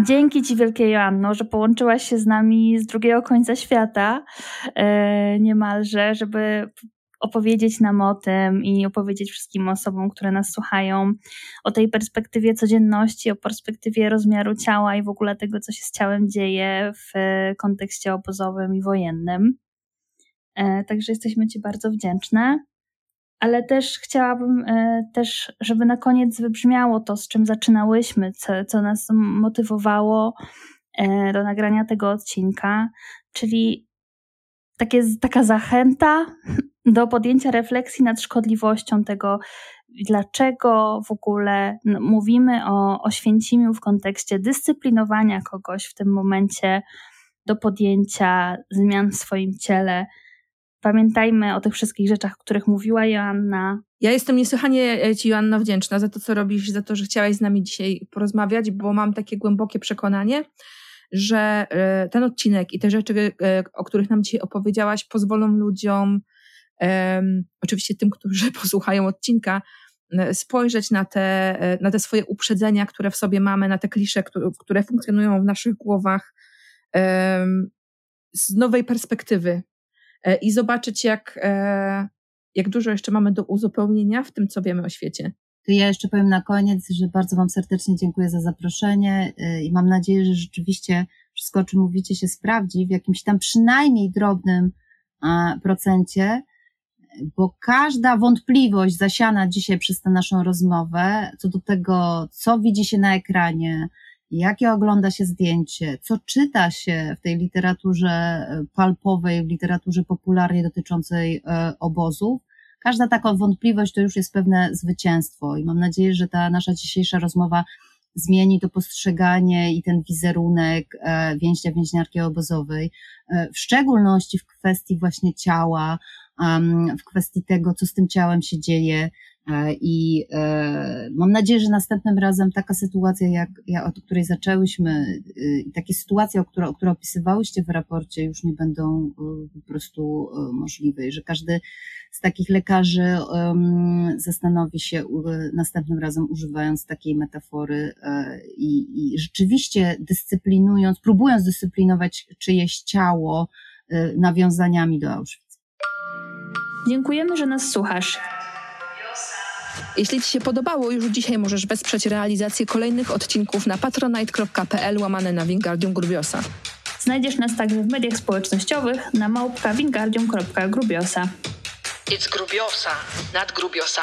Dzięki Ci wielkie Joanno, że połączyłaś się z nami z drugiego końca świata e, niemalże, żeby opowiedzieć nam o tym i opowiedzieć wszystkim osobom, które nas słuchają, o tej perspektywie codzienności, o perspektywie rozmiaru ciała i w ogóle tego, co się z ciałem dzieje w kontekście obozowym i wojennym. E, także jesteśmy Ci bardzo wdzięczne. Ale też chciałabym e, też, żeby na koniec wybrzmiało to, z czym zaczynałyśmy, co, co nas motywowało e, do nagrania tego odcinka, czyli takie, taka zachęta do podjęcia refleksji nad szkodliwością tego, dlaczego w ogóle mówimy o, o Święcimiu w kontekście dyscyplinowania kogoś w tym momencie do podjęcia zmian w swoim ciele. Pamiętajmy o tych wszystkich rzeczach, o których mówiła Joanna. Ja jestem niesłychanie e, Ci, Joanna, wdzięczna za to, co robisz, za to, że chciałaś z nami dzisiaj porozmawiać, bo mam takie głębokie przekonanie, że e, ten odcinek i te rzeczy, e, o których nam dzisiaj opowiedziałaś, pozwolą ludziom, um, oczywiście tym, którzy posłuchają odcinka, spojrzeć na te, na te swoje uprzedzenia, które w sobie mamy, na te klisze, które, które funkcjonują w naszych głowach, um, z nowej perspektywy i zobaczyć, jak, jak dużo jeszcze mamy do uzupełnienia w tym, co wiemy o świecie. To ja jeszcze powiem na koniec, że bardzo Wam serdecznie dziękuję za zaproszenie y, i mam nadzieję, że rzeczywiście wszystko, o czym mówicie, się sprawdzi w jakimś tam przynajmniej drobnym procencie, bo każda wątpliwość zasiana dzisiaj przez tę naszą rozmowę co do tego, co widzi się na ekranie, jakie ogląda się zdjęcie, co czyta się w tej literaturze palpowej, w literaturze popularnej dotyczącej e, obozów, każda taka wątpliwość to już jest pewne zwycięstwo i mam nadzieję, że ta nasza dzisiejsza rozmowa zmieni to postrzeganie i ten wizerunek e, więźnia, więźniarki obozowej, e, w szczególności w kwestii właśnie ciała, w kwestii tego, co z tym ciałem się dzieje, E, I e, mam nadzieję, że następnym razem taka sytuacja, jak, jak od której zaczęłyśmy, y, takie sytuacje, o które, które opisywałyście w raporcie, już nie będą y, po prostu y, możliwe i że każdy z takich lekarzy zastanowi się następnym razem używając takiej metafory e, i, i rzeczywiście dyscyplinując, próbując dyscyplinować czyjeś ciało nawiązaniami do Auschwitz. Dziękujemy, że nas słuchasz. Jeśli Ci się podobało, już dzisiaj możesz wesprzeć realizację kolejnych odcinków na patronite.pl łamane na Wingardium Grubiosa. Znajdziesz nas także w mediach społecznościowych na małpka wingardium.grubiosa. It's Grubiosa, not Grubiosa.